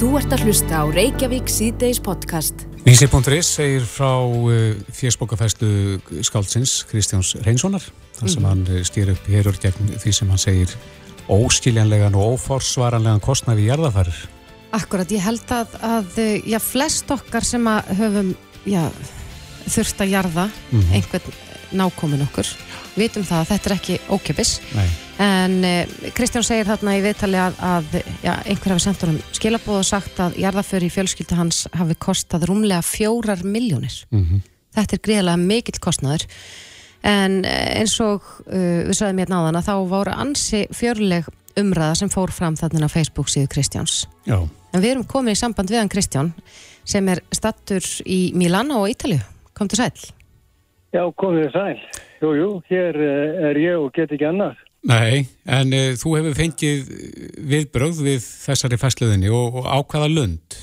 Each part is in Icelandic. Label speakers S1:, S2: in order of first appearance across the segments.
S1: Þú ert að hlusta á Reykjavík síðdeis podcast.
S2: Vísi.is segir frá uh, fjersbókafæslu skáldsins Kristjáns Reynssonar þar sem mm. hann stýr upp hérur gegn því sem hann segir óskiljanlegan og óforsvaranlegan kostnaði í jarðafarir.
S3: Akkurat, ég held að, að já, flest okkar sem að höfum já, þurft að jarða mm -hmm. einhvern nákomin okkur vitum það að þetta er ekki ókjöpis en eh, Kristján segir þarna í viðtali að, að já, einhver hafi sendt honum skilabóð og sagt að jarðaföri í fjölskyldu hans hafi kostað rúmlega fjórar miljónir mm -hmm. þetta er greiðilega mikill kostnaður en eh, eins og uh, við sagðum hérna áðan að þá voru ansi fjörleg umræða sem fór fram þarna á Facebook síðu Kristjáns
S2: já.
S3: en við erum komið í samband við hann Kristján sem er stattur í Milano og Ítalju kom til sæl
S4: Já, komið sæl. Jú, jú, hér er ég og get ekki annar.
S2: Nei, en uh, þú hefur fengið viðbröð við þessari fæsluðinni og, og ákvaða lund?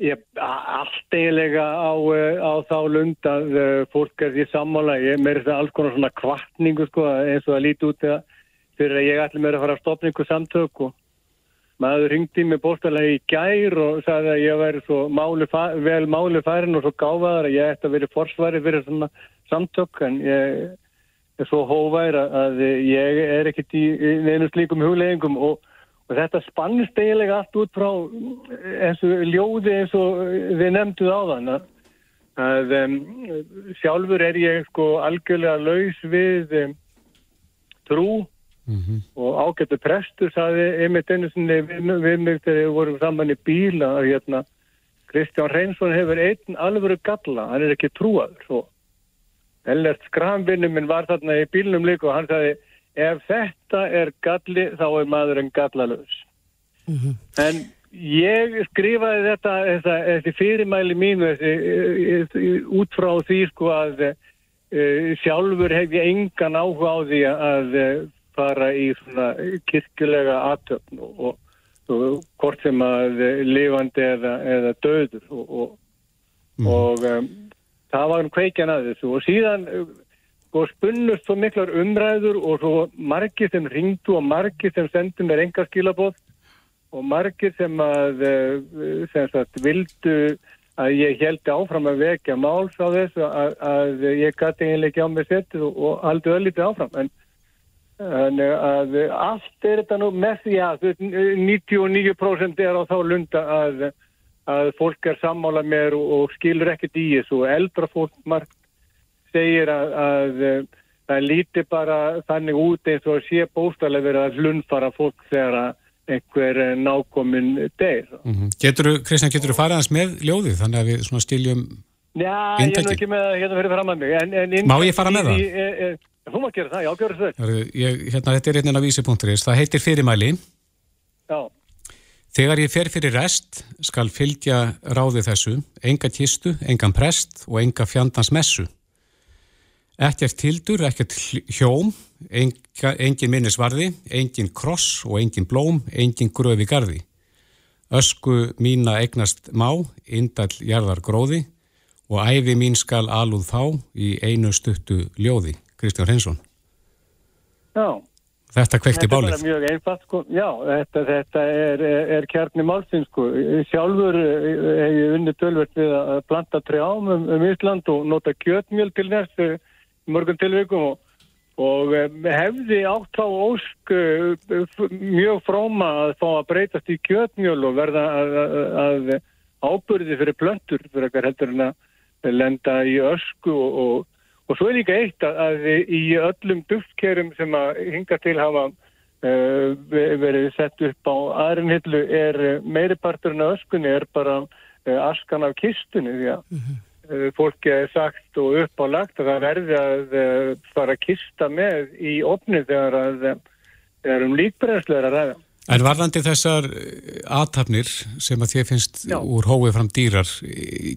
S4: Ég, allt eiginlega á, eh, á þá lund að uh, fólk er því sammála. Ég meiri það alls konar svona kvartningu sko, eins og að líti út að ég ætla mér að fara að stopna ykkur samtök og maður ringdi með bóstalega í gær og sagði að ég væri svo máli, vel máli færin og svo gáfaðar að ég ætti að vera forsvari fyrir svona samtök en ég svo hóvær að ég er ekkert í neinu slíkum hugleggingum og, og þetta spannst eiginlega allt út frá eins og ljóði eins og við nefnduð á þann að um, sjálfur er ég sko algjörlega laus við um, trú Mm -hmm. og ágættu prestur saði einmitt einu sinni við mig þegar við vorum saman í bíla að hérna Kristján Reynsson hefur einn alvöru galla, hann er ekki trúaður og Ellert Skramvinni minn var þarna í bílnum líka og hann saði ef þetta er galli þá er maðurinn gallalös mm -hmm. en ég skrifaði þetta þessi fyrirmæli mínu þessi, út frá því sko að e, sjálfur hef ég engan áhuga á því að fara í svona kirkjulega aðtöfn og, og, og hvort sem að lifandi eða, eða döður og, mm. og um, það var um kveikjan að þessu og síðan sko spunnust svo miklar umræður og svo margir sem ringdu og margir sem sendu mér enga skilabóð og margir sem að eh, sem sagt vildu að ég held áfram að vekja máls á þessu að, að ég gæti eiginlega ekki á mig setið og, og aldrei öllítið áfram. En Þannig að allt er þetta nú með því að 99% er á þá lunda að, að fólk er sammála með og, og skilur ekkert í þessu og eldra fólk margt segir að, að það líti bara þannig út eins og sé bóstalega verið að hlundfara fólk þegar einhver nákominn deyr.
S2: Mm -hmm. Kristján, getur þú farið hans með ljóðið þannig að við svona stiljum
S4: Já, ég er ekki með að hérna fyrir fram að mig. En, en
S2: Má ég fara með það?
S4: Er, er, Þú maður gera það, já, gera það.
S2: Hérna, þetta er einnig að vísi.is. Það heitir fyrirmæli.
S4: Já.
S2: Þegar ég fer fyrir rest skal fylgja ráði þessu, enga kistu, engan prest og enga fjandans messu. Ekkert tildur, ekkert hjóm, enga, engin minnisvarði, engin kross og engin blóm, engin gröfi gardi. Ösku mína eignast má, indall jarðar gróði og æfi mín skal alúð þá í einu stuttu ljóði. Kristján Hreinsson.
S4: Já.
S2: Þetta kvekti bálið.
S4: Þetta er mjög einfalt sko. Já, þetta, þetta er, er, er kjarni málsins sko. Sjálfur eh, hef ég unni tölvert við að planta trjám um, um Ísland og nota kjötmjöl til næst eh, mörgum tilvikum og, og eh, hefði átt á ósk mjög fróma að fá að breytast í kjötmjöl og verða að, að, að ábyrði fyrir plöntur fyrir eitthvað heldur en að lenda í ösku og, og Og svo er líka eitt að, að í öllum duftkerum sem að hinga til hafa uh, verið sett upp á aðrinhillu er meiriparturinn af öskunni er bara uh, askan af kistunni því að mm -hmm. uh, fólki er sagt og upp á lagt að það verði að uh, fara að kista með í opni þegar að það er um líkbræðslu að ræða.
S2: En varðandi þessar aðtapnir sem að þið finnst Já. úr hóið fram dýrar,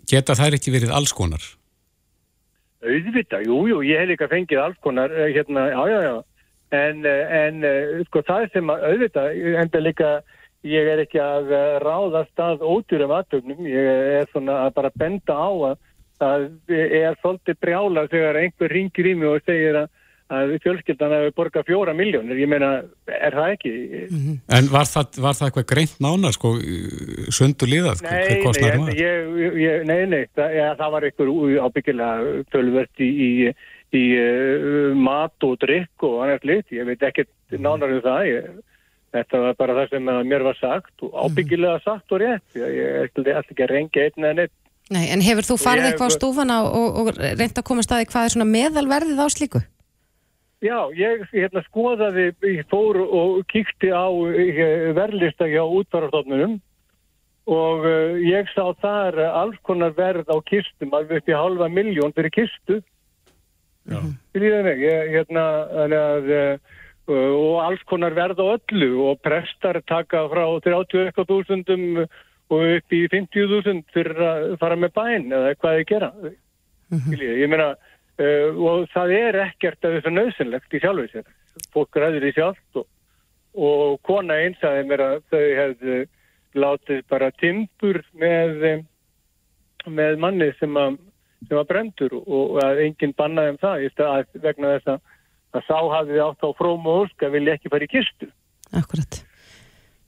S2: geta þær ekki verið alls konar?
S4: Auðvita, jú, ég hef líka fengið alls konar, eh, hérna, já, já, já, en, eh, en eh, sko það sem að auðvita, enda líka, ég er ekki að ráðast að ódýrum aðtögnum, ég er svona að bara benda á að það er svolítið brjála þegar einhver ringir í mig og segir að, að fjölskyldan hefur borgað fjóra miljónir, ég meina, er það ekki?
S2: Mm -hmm. En var það, var það eitthvað greint nána, sko, sundu líðað?
S4: Nei, nei, ég, ég, nei, nei, það, ja, það var eitthvað ábyggilega tölvert í, í, í uh, mat og drikk og annars lit, ég veit ekki nánar um það, ég, þetta var bara það sem mér var sagt og ábyggilega sagt og rétt, ég, ég ætla ekki að reyngja einn en einn.
S3: Nei, en hefur þú farið eitthvað á stúfana og, og reynd að koma staði hvað er svona meðalverðið á slíku?
S4: Já, ég hérna, skoðaði, ég fór og kíkti á verðlista hjá útvarastofnunum og uh, ég sá þar alls konar verð á kistum alveg upp í halva miljón fyrir kistu. Já. Ég, hérna, að, uh, og alls konar verð á öllu og prestar taka frá 30.000 og upp í 50.000 fyrir að fara með bæn eða hvað þið gera. Mm -hmm. Ég meina Uh, og það er ekkert að þessu nöðsynlegt í sjálfu sér. Fólk ræður í sjálft og, og kona einsaði mér að þau hefðu látið bara timpur með, með manni sem að, sem að brendur og að enginn bannaði um það vegna þess að, að sá hafið átt á fróm og ósk að vilja ekki fara í kistu.
S3: Akkurat.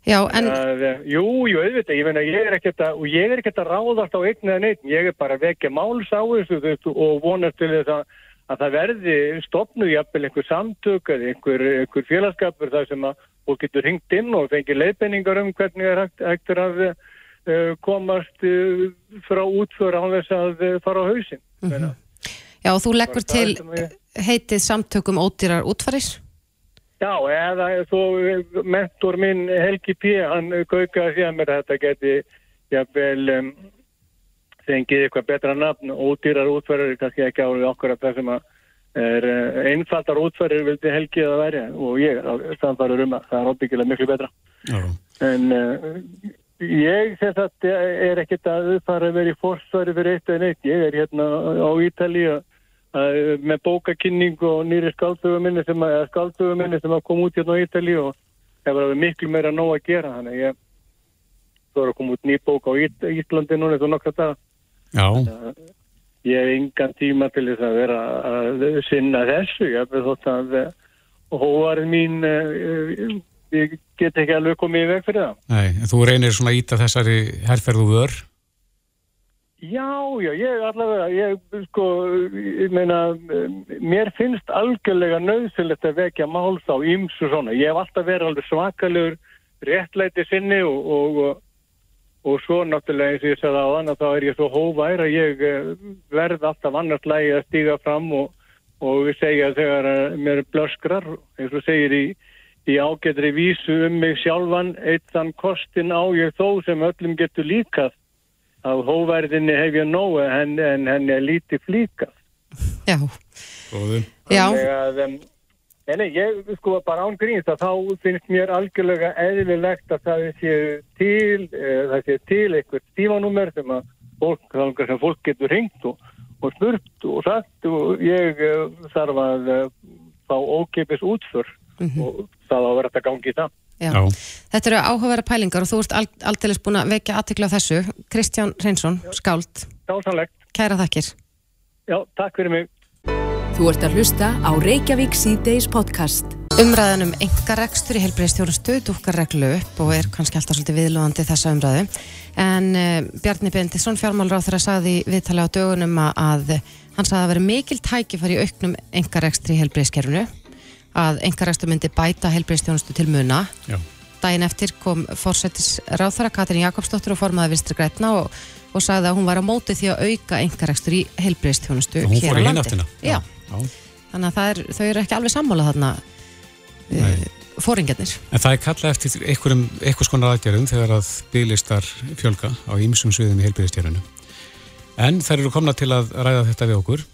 S3: Já, en...
S4: Að, jú, jú, auðvitað, ég, ég er ekkert að, og ég er ekkert að ráðast á einn eða neitt, ég er bara að vekja máls á þessu og vonast til þess að, að það verði stopnu jafnvel einhver samtök eða einhver, einhver félagskapur þar sem að fólk getur ringt inn og fengið leiðbenningar um hvernig það er hægt að uh, komast uh, frá útföra á þess að uh, fara á hausin. Mm -hmm.
S3: Já, og þú leggur til heitið samtökum ódýrar útfaris?
S4: Já, eða svo mentor minn Helgi P. hann kaukaði mér að þetta geti jafnvel um, þengið eitthvað betra nafn ódýrar útferðir, kannski ekki árið okkur af það sem að er uh, einfaldar útferðir vildi Helgi að verja og ég samfarið um að það er óbyggilega miklu betra Já. en uh, ég þess að er ekkert að fara að vera í fórsværi fyrir eitt en eitt, ég er hérna á Ítalíu með bókakynning og nýri skáldsöguminni sem að, sem að koma út hérna á Ítali og hefur verið miklu meira nóg að gera þannig ég þóra að koma út ný bók á Ít Ítlandi núna eftir nokkra dag ég hef engan tíma til þess að vera að sinna þessu ég hef þótt að hóvarinn mín eh, ég get ekki alveg komið í veg fyrir það.
S2: Nei, þú reynir svona að íta þessari herrferðu vörð
S4: Já, já, ég allavega, ég sko, ég meina, mér finnst algjörlega nöðsilegt að vekja máls á ímsu svona. Ég hef alltaf verið alveg svakalegur réttlæti sinni og, og, og svo náttúrulega eins og ég sagði á þann að þá er ég svo hóvær að ég eh, verð alltaf annars lægi að stíga fram og, og segja þegar mér blöskrar, eins og segir í, í ágetri vísu um mig sjálfan, eitt þann kostin á ég þó sem öllum getur líkað á hóverðinni hef ég nógu en henni er lítið flíkað.
S3: Já.
S2: Góður.
S3: Já.
S4: Að, um, en ég sko bara án gríns að þá finnst mér algjörlega eðlilegt að það sé til, uh, það sé til eitthvað stífanúmer sem að fólk, sem fólk getur ringt og, og spurt og sagt og ég uh, þarf að uh, fá ókeipis útför mm -hmm. og það á að vera þetta gangi í það.
S3: Já. Já. Þetta eru áhugaverða pælingar og þú ert alltilegs búin að vekja aðtikla á þessu. Kristján Reynsson, skáld.
S4: Dásanlegt.
S3: Kæra þakkir.
S4: Já, takk fyrir mig.
S1: Þú ert að hlusta á Reykjavík C-Days podcast.
S3: Umræðan um engarekstur í helbreyðstjónustu dúkar reglu upp og er kannski alltaf svolítið viðlóðandi þessa umræðu. En uh, Bjarni Bendisson, fjármálráð þeirra saði viðtali á dögunum að hann saði að vera mikil tækifar í auknum engarekstri í helbreyðskerfunu að engaræstu myndi bæta helbreyðstjónustu til muna. Já. Dæin eftir kom fórsættis ráþara Katrin Jakobsdóttir og formaði Vilstri Grætna og, og sagði að hún var á móti því að auka engaræstur í helbreyðstjónustu
S2: hér á landi.
S3: Já. Já. Þannig að er, þau eru ekki alveg sammálað þarna uh, fóringarnir.
S2: En það er kallað eftir einhverjum, einhvers konar aðgerðum þegar að bygglistar fjölga á ímsum sviðum í helbreyðstjórunu. En þær eru komna til að ræða þetta við okkur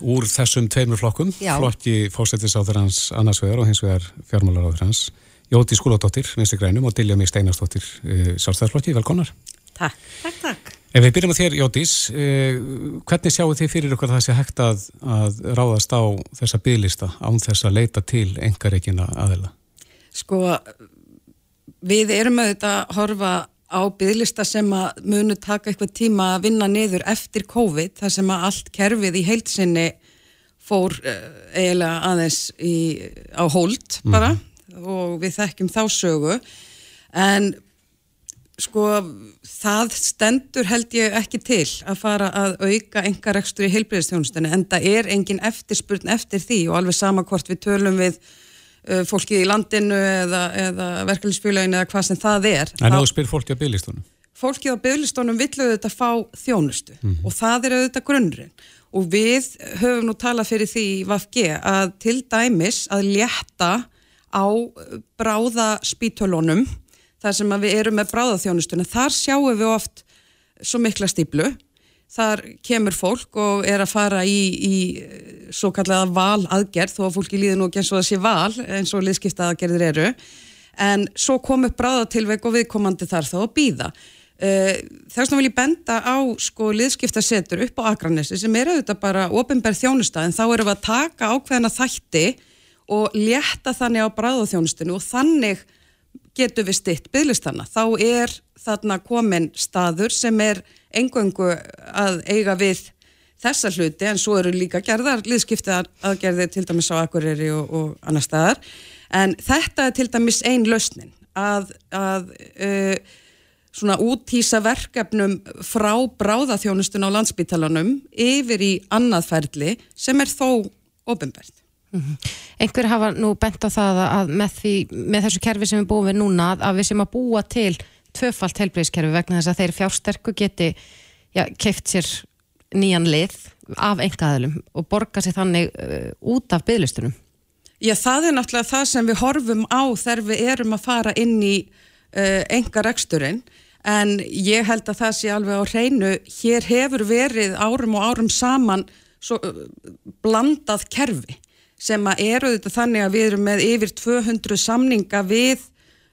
S2: úr þessum tveimur flokkum, Já. flokki fósættisáþurans annarsvegar og hins vegar fjármálaráðurans Jóti Skúladóttir, Vinstri Grænum og Dilja Mig Steinarsdóttir, uh, Sjálfstæðarflokki, velkonar.
S3: Takk. Takk, takk.
S2: Ef við byrjum á þér, Jótis, uh, hvernig sjáu þið fyrir ykkur að það sé hægt að, að ráðast á þessa bygglista án þess að leita til engareikina aðela?
S5: Sko, við erum auðvitað að horfa á bygglista sem að munu taka eitthvað tíma að vinna niður eftir COVID þar sem að allt kerfið í heilsinni fór uh, eiginlega aðeins í, á hold bara mm. og við þekkjum þá sögu en sko það stendur held ég ekki til að fara að auka engarekstur í heilbreyðstjónustunni en það er engin eftirspurn eftir því og alveg sama hvort við tölum við fólkið í landinu eða, eða verkefliðsfélaginu eða hvað sem það er.
S2: En þá spyr fólkið á bygglistunum?
S5: Fólkið á bygglistunum vill auðvitað fá þjónustu mm -hmm. og það er auðvitað grunnurinn og við höfum nú talað fyrir því í VFG að til dæmis að létta á bráðaspítölunum þar sem við erum með bráðaþjónustuna, þar sjáum við oft svo mikla stíplu þar kemur fólk og er að fara í, í svo kallega val aðgerð, þó að fólki líður nú ekki eins og sé val eins og liðskipta aðgerðir eru en svo komur bráðatilveg og viðkomandi þar þá að býða eh, þess vegna vil ég benda á sko liðskiptasetur upp á Akranessi sem er auðvitað bara ofinberð þjónusta en þá erum við að taka ákveðina þætti og létta þannig á bráðaþjónustinu og þannig getur við stitt bygglistanna. Þá er þarna komin staður sem er engöngu að eiga við þessa hluti en svo eru líka gerðar liðskiptar aðgerði til dæmis á Akureyri og, og annar staðar. En þetta er til dæmis einn lausnin að, að uh, svona útýsa verkefnum frá bráðaþjónustun á landsbítalanum yfir í annað ferli sem er þó ofinbært.
S3: Mm -hmm. Einhver hafa nú bent á það að með, því, með þessu kerfi sem við búum við núna að við sem að búa til tvöfalt helbriðskerfi vegna þess að þeir fjársterku geti ja, keift sér nýjan lið af engaðalum og borga sér þannig uh, út af bygglistunum.
S5: Já, það er náttúrulega það sem við horfum á þegar við erum að fara inn í uh, enga reksturinn en ég held að það sé alveg á hreinu, hér hefur verið árum og árum saman svo, uh, blandað kerfi sem að eru þetta þannig að við erum með yfir 200 samninga við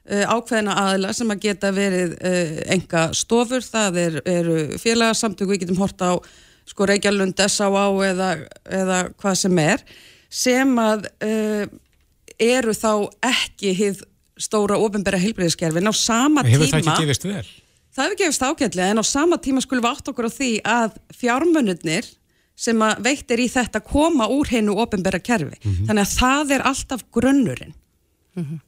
S5: ákveðina aðla sem að geta verið enga stofur, það er, eru félagsamtöku, við getum horta á sko Reykjavlund, S.A.A. eða, eða hvað sem er sem að uh, eru þá ekki hið stóra ofinbæra heilbreyðiskerfin á sama tíma
S2: Hefur það ekki gefist vel?
S5: Það hefur gefist ágætlega en á sama tíma skulum við átt okkur á því að fjármönnurnir sem að veittir í þetta koma úr hennu ofinbæra kerfi. Mm -hmm. Þannig að það er alltaf grunnurinn.
S3: Mm -hmm.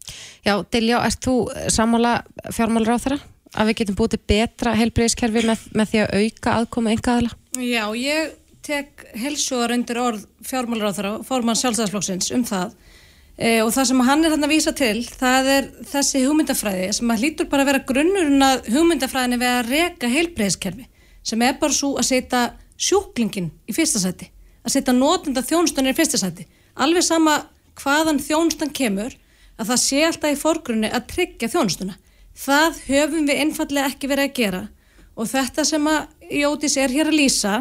S3: Já, Diljá, erst þú sammála fjármálur á þeirra? Að við getum búið til betra heilbreyðiskerfi með, með því að auka aðkoma engaðala?
S6: Já, ég tek helsuar undir orð fjármálur á þeirra, formann sjálfstæðsflokksins um það e, og það sem hann er hann að vísa til, það er þessi hugmyndafræði sem að hlýtur bara að vera grunnurinn að hugmyndafræðinni við að reka heilbreyðiskerfi sem er bara svo að setja sjúklingin í fyrsta sæti að setja notenda þjónustunir í fyrsta sæti alveg sama hvaðan þjónustan kemur að það sé alltaf í forgrunni að tryggja þjónustuna. Það höfum við einfallega ekki verið að gera. Og þetta sem að Jótis er hér að lýsa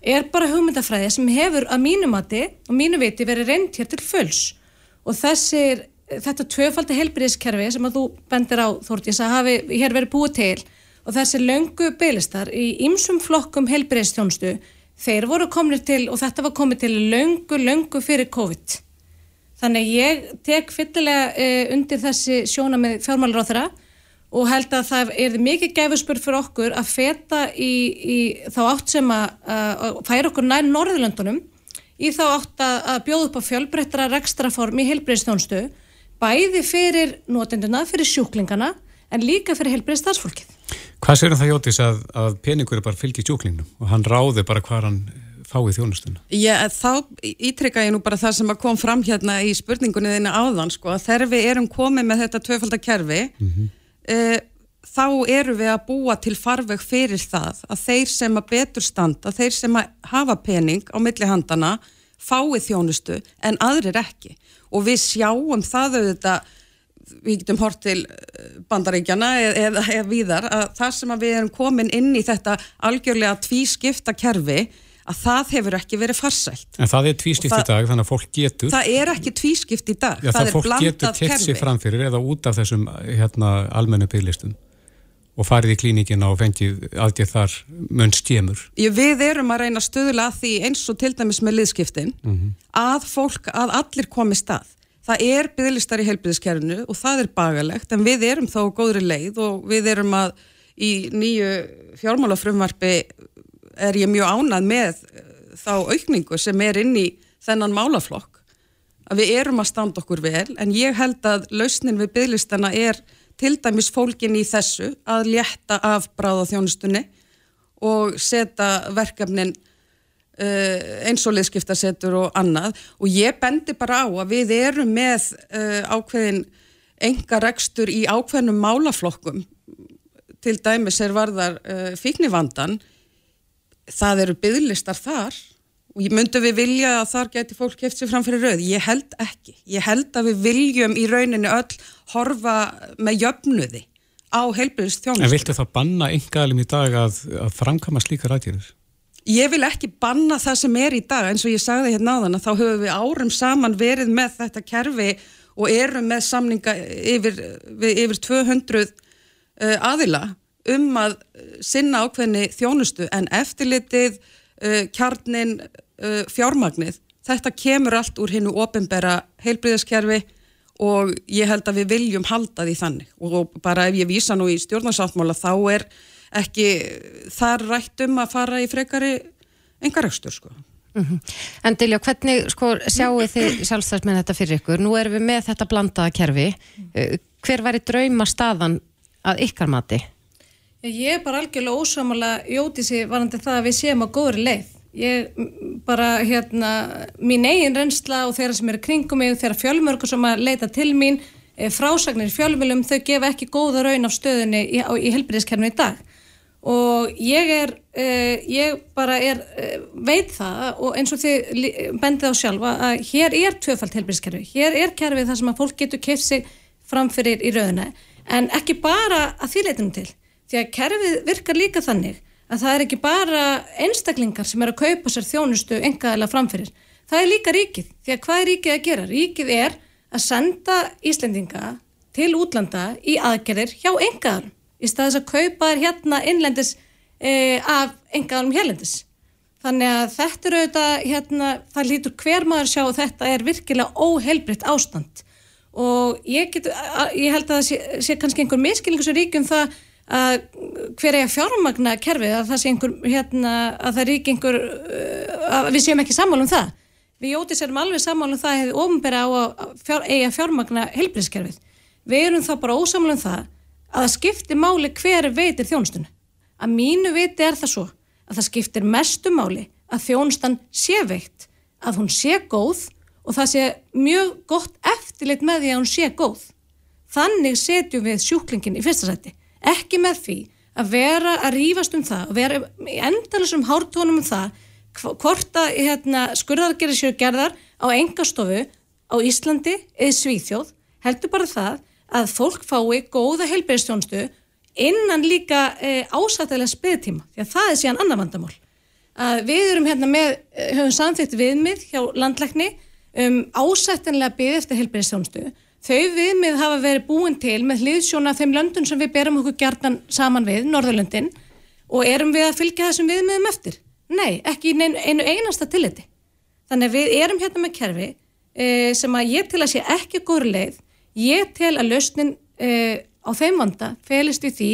S6: er bara hugmyndafræði sem hefur að mínu mati og mínu viti verið reynd hér til fulls. Og þessir þetta tvöfaldi helbriðskerfi sem að þú bendir á Þórtís að hafi hér verið búið til og þessi löngu bygglistar í ymsum flokkum heilbreyðstjónstu þeir voru komnir til og þetta var komið til löngu, löngu fyrir COVID þannig ég tek fyllilega uh, undir þessi sjóna með þeirra og held að það er mikið gæfuspur fyrir okkur að feta í, í þá átt sem að, að færa okkur nær Norðurlöndunum í þá átt að, að bjóða upp á fjölbreyttara rekstraform í heilbreyðstjónstu bæði fyrir notenduna, fyrir sjúklingana en líka fyrir heilbreyðstarsfólkið
S2: Hvað sérum það Jótis að, að peningur bara fylgið sjúklingnum og hann ráði bara hvað hann fáið þjónustuna?
S5: Já, þá ítrykka ég nú bara það sem kom fram hérna í spurningunni þínu áðan, sko, að þegar við erum komið með þetta tvöfaldakerfi, mm -hmm. e, þá eru við að búa til farveg fyrir það að þeir sem að betur standa, þeir sem að hafa pening á millihandana fáið þjónustu en aðrir ekki og við sjáum það auðvitað við getum hort til eh, bandaríkjana eða, eða, eða víðar að það sem að við erum komin inn í þetta algjörlega tvískipta kerfi að það hefur ekki verið farsælt.
S2: En það er tvískipt í dag þannig að fólk getur...
S5: Það er ekki tvískipt í dag,
S2: Já, það, það er blandað kerfi. Fólk getur tett sér framfyrir eða út af þessum hérna, almennu bygglistum og farið í klínikina og fengið aðgerð þar mun stjemur.
S5: Við erum að reyna stöðulega að því eins og til dæmis með liðskiptin mm -hmm. að fólk, að allir komi stað það er bygglistar í heilbyrðiskerfinu og það er bagalegt en við erum þá góðri leið og við erum að í nýju fjármálafrumvarfi er ég mjög ánað með eh, þá aukningu sem er inn í þennan málaflokk að við erum að standa okkur vel en ég held að lausnin við bygglistana er til dæmis fólkin í þessu að létta af bráða þjónustunni og setja verkefnin uh, eins og liðskiptasetur og annað. Og ég bendi bara á að við erum með uh, ákveðin enga rekstur í ákveðnum málaflokkum. Til dæmis er varðar uh, fíknivandan það eru bygglistar þar og ég myndi við vilja að þar geti fólk keft sér fram fyrir rauð, ég held ekki. Ég held að við viljum í rauninni öll horfa með jöfnuði á heilbyrðist þjónust
S2: En viltu það banna yngalum í dag að, að framkama slíka rætjörður?
S5: Ég vil ekki banna það sem er í dag. Eins og ég sagði hérna á þann að þá höfum við árum saman verið með þetta kerfi og erum með samninga yfir, yfir 200 uh, aðila um að sinna ákveðni þjónustu en eftirlitið, uh, kjarnin uh, fjármagnið. Þetta kemur allt úr hinnu ofinbera heilbríðaskerfi og ég held að við viljum halda því þannig og bara ef ég vísa nú í stjórnarsáttmála þá er ekki þar rætt um að fara í frekari engaregstur sko.
S3: Mm -hmm. En Dilja, hvernig sko, sjáu þið sjálfstæðsmenn þetta fyrir ykkur? Nú erum við með þetta blandaða kerfi. Hver var í drauma staðan að ykkar mati?
S6: Ég er bara algjörlega ósámála jóti sér varandi það að við séum á góðri leið. Ég bara hérna mín eigin reynsla og þeirra sem eru kringum mig og þeirra fjölmörgur sem að leita til mín e, frásagnir fjölmjölum þau gefa ekki góða raun af stöðunni í, í helbriðiskernu í dag. Og ég er e, ég bara er e, veit það og eins og þið bendið á sjálfa að hér er tvöfald helbriðiskerfi, hér er kerfið þar sem að fólk getur keift sig framfyrir í raunina en ekki bara að því leitum til því að kerfið virkar líka þannig að það er ekki bara einstaklingar sem er að kaupa sér þjónustu engaðilega framfyrir. Það er líka ríkið, því að hvað er ríkið að gera? Ríkið er að senda Íslendinga til útlanda í aðgerðir hjá engaðarum í staðis að kaupa þér hérna innlendis e, af engaðarum hérlendis. Þannig að þetta eru auðvitað, hérna, það lítur hver maður sjá og þetta er virkilega óheilbritt ástand og ég, get, ég held að það sé, sé kannski einhver miskilningu sem ríkjum það að hver er að fjármagna kerfið að það sé einhver hérna, að það rík einhver uh, að við séum ekki sammála um það. Við jótið sérum alveg sammála um það hefði ofinbæra á að fjár, eiga fjármagna helbriðskerfið við erum þá bara ósammála um það að það skiptir máli hver veitir þjónustun að mínu viti er það svo að það skiptir mestu máli að þjónustan sé veitt að hún sé góð og það sé mjög gott eftirlit með því að hún sé góð. Þannig setjum við sjúklingin í fyrsta sæti ekki með því að vera að rýfast um það og vera endalusum hártónum um það hvort að hérna, skurðargerði séu gerðar á engastofu á Íslandi eða Svíþjóð heldur bara það að fólk fái góða heilbæðistjónstu innan líka e, ásættilega spiðtíma því að það er síðan annar vandamál. Að við erum hérna með e, höfum samþýtt viðmið hjá landlækni um ásættilega byggð eftir heilbæðistjónstu Þau viðmið hafa verið búin til með hliðsjóna þeim löndun sem við berum okkur gjartan saman við, Norðurlöndin, og erum við að fylgja þessum viðmiðum eftir? Nei, ekki í einu einasta tilliti. Þannig að við erum hérna með kerfi e, sem að ég til að sé ekki góður leið, ég til að lausnin e, á þeim vanda felist við því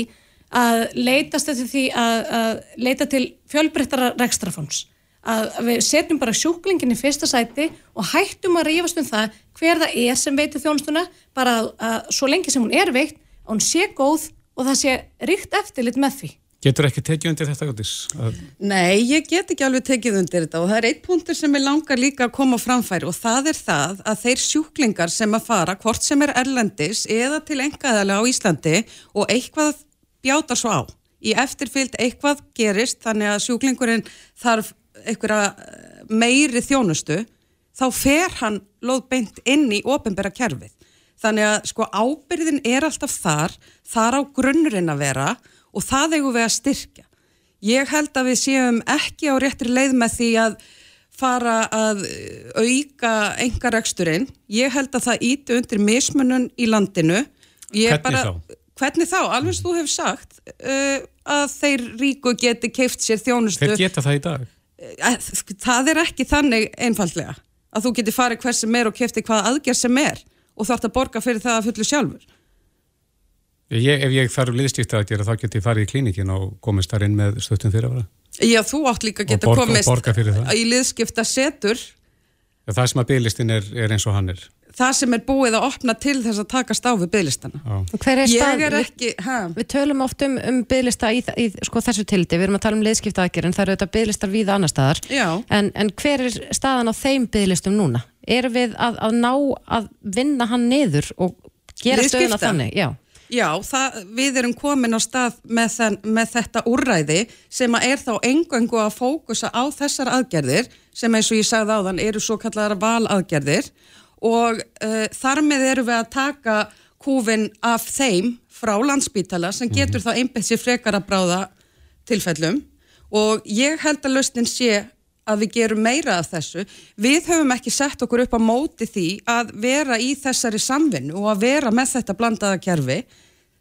S6: að leitast eftir því að, að leita til fjölbreyttara rekstrafóns að við setjum bara sjúklingin í fyrsta sæti og hættum að rífast um það hver það er sem veitir þjónustuna bara að, að svo lengi sem hún er veikt að hún sé góð og það sé ríkt eftirlit með því.
S2: Getur ekki tekið undir þetta gottis? Að...
S5: Nei, ég get ekki alveg tekið undir þetta og það er eitt punktur sem ég langar líka að koma framfæri og það er það að þeir sjúklingar sem að fara, hvort sem er erlendis eða til engaðalega á Íslandi og eitthvað bjáta svo á. Í eftirfyllt eitthvað gerist þannig að sjúklingurinn þarf einhverja eh, meiri þjónustu þá fer hann loðbeint inn í ofinbæra kerfið. Þannig að sko ábyrðin er alltaf þar, þar á grunnurinn að vera og það eigum við að styrkja. Ég held að við séum ekki á réttri leið með því að fara að auka engareksturinn. Ég held að það íti undir mismunun í landinu.
S2: Ég hvernig bara, þá?
S5: Hvernig þá? Alveg sem þú hefur sagt uh, að þeir ríku geti keift sér þjónustu.
S2: Þeir geta það í dag?
S5: Eh, það er ekki þannig einfallega að þú getur farið hver sem er og kefti hvaða aðgerð sem er og þarf að borga fyrir það að fullu sjálfur.
S2: Ég, Ef ég þarf liðstíkt að gera þá getur ég farið í klínikin og komist þar inn með stöttum fyrir að vera
S5: Já, þú átt líka að geta
S2: borga,
S5: komist í liðskipta setur
S2: Það sem að bygglistin er, er eins og hann er
S5: það sem er búið að opna til þess að takast á við bygglistana.
S3: Hver er stað? Er ekki, við, við tölum oft um, um bygglista í, í sko, þessu tildi, við erum að tala um leiðskipta aðgerðin, það eru þetta bygglistar við annar staðar, en, en hver er staðan á þeim bygglistum núna? Erum við að, að ná að vinna hann niður og gera stöðuna þannig?
S5: Já. Já, það, við erum komin á stað með, þen, með þetta úrræði sem er þá engangu að fókusa á þessar aðgerðir sem eins og ég sagði á þann eru svo kallar valaðgerðir og uh, þar með eru við að taka kúfin af þeim frá landsbítala sem mhm. getur mm -hmm. þá einbætt sér frekar að bráða tilfellum og ég held að lausnin sé að við gerum meira af þessu. Við höfum ekki sett okkur upp á móti því að vera í þessari samvinnu og að vera með þetta blandaða kerfi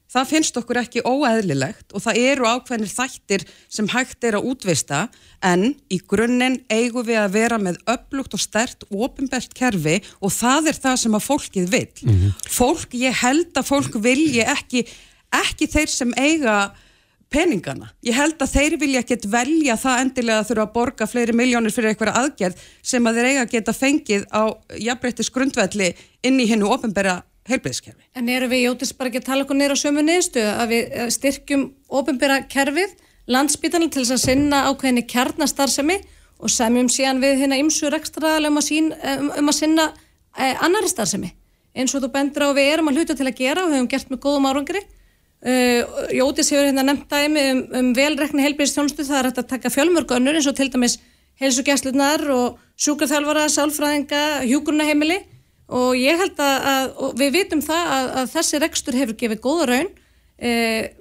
S5: það finnst okkur ekki óæðlilegt og það eru ákveðnir þættir sem hægt er að útvista en í grunninn eigum við að vera með upplugt og stert og ofinbært kerfi og það er það sem að fólkið vil. Mm -hmm. Fólk, ég held að fólk vilji ekki, ekki þeir sem eiga peningana. Ég held að þeir vilja ekkert velja það endilega að þurfa að borga fleiri miljónir fyrir eitthvað aðgerð sem að þeir eiga að geta fengið á jafnbreyttis grundvelli inn í hennu ofinbæra heilbreyðskerfi.
S6: En eru við jótist bara ekki að tala okkur neyra á sömu niðurstu að við eh, styrkjum ofinbæra kerfið, landsbytarnir til þess að sinna ákveðinni kjarnastarsemi og semjum síðan við hérna ymsur ekstraðalega um, um, um að sinna eh, annari starsemi. Eins og þú bendur á við erum að hluta til að gera og hefum gert með góðum árangri. Uh, Jótis hefur hérna nefnt dæmi um, um velrekni heilbreyðstjónustu, það er að taka fjölmörgu önnur eins og til dæmis heilsugjastlunar og sjúkarþjálfara, sálfræðinga, hjúkurnaheimili og ég held að, að við vitum það að, að þessi rekstur hefur gefið góða raun. E,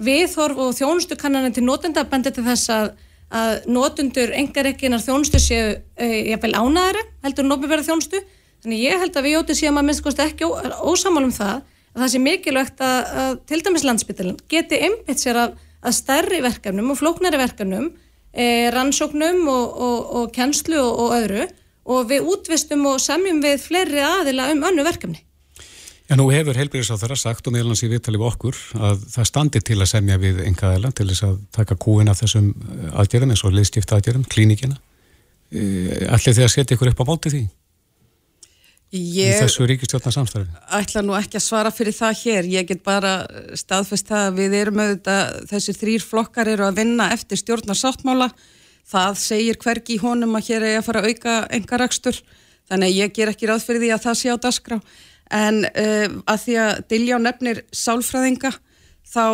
S6: viðhorf og þjónustu kannan til notenda bendi til þess að, að notundur engarekkinar þjónustu séu e, jafnvel ánæðari heldur nóbibæra þjónustu. Þannig ég held að við jótið séum að minnst ekki ósamálum það að það sé mikilvægt að, að til dæmis landsbyttilin geti einbitt sér að stærri verkefnum og flóknari verkefnum e, rannsóknum og, og, og kennslu og, og öðru og við útvistum og samjum við fleiri aðila um önnu verkefni.
S2: Já, nú hefur heilbyrðis á þeirra sagt og meðlans í viðtalið okkur að það standi til að semja við enga aðila til þess að taka kúin af þessum eh, aðgerðum eins og liðstifta aðgerðum, klínikina. Eh, Ætli þið að setja ykkur upp á móti því? Ég í þessu ríkistjórna samstæði?
S5: ætla nú ekki að svara fyrir það hér. Ég get bara staðfest það að við erum auðvitað, þessi þrýr flokkar eru að vinna eftir stjórnarsáttmála það segir hvergi í honum að hér er að fara að auka engarakstur þannig að ég ger ekki ráð fyrir því að það sé á dasgrá en uh, að því að Diljá nefnir sálfræðinga þá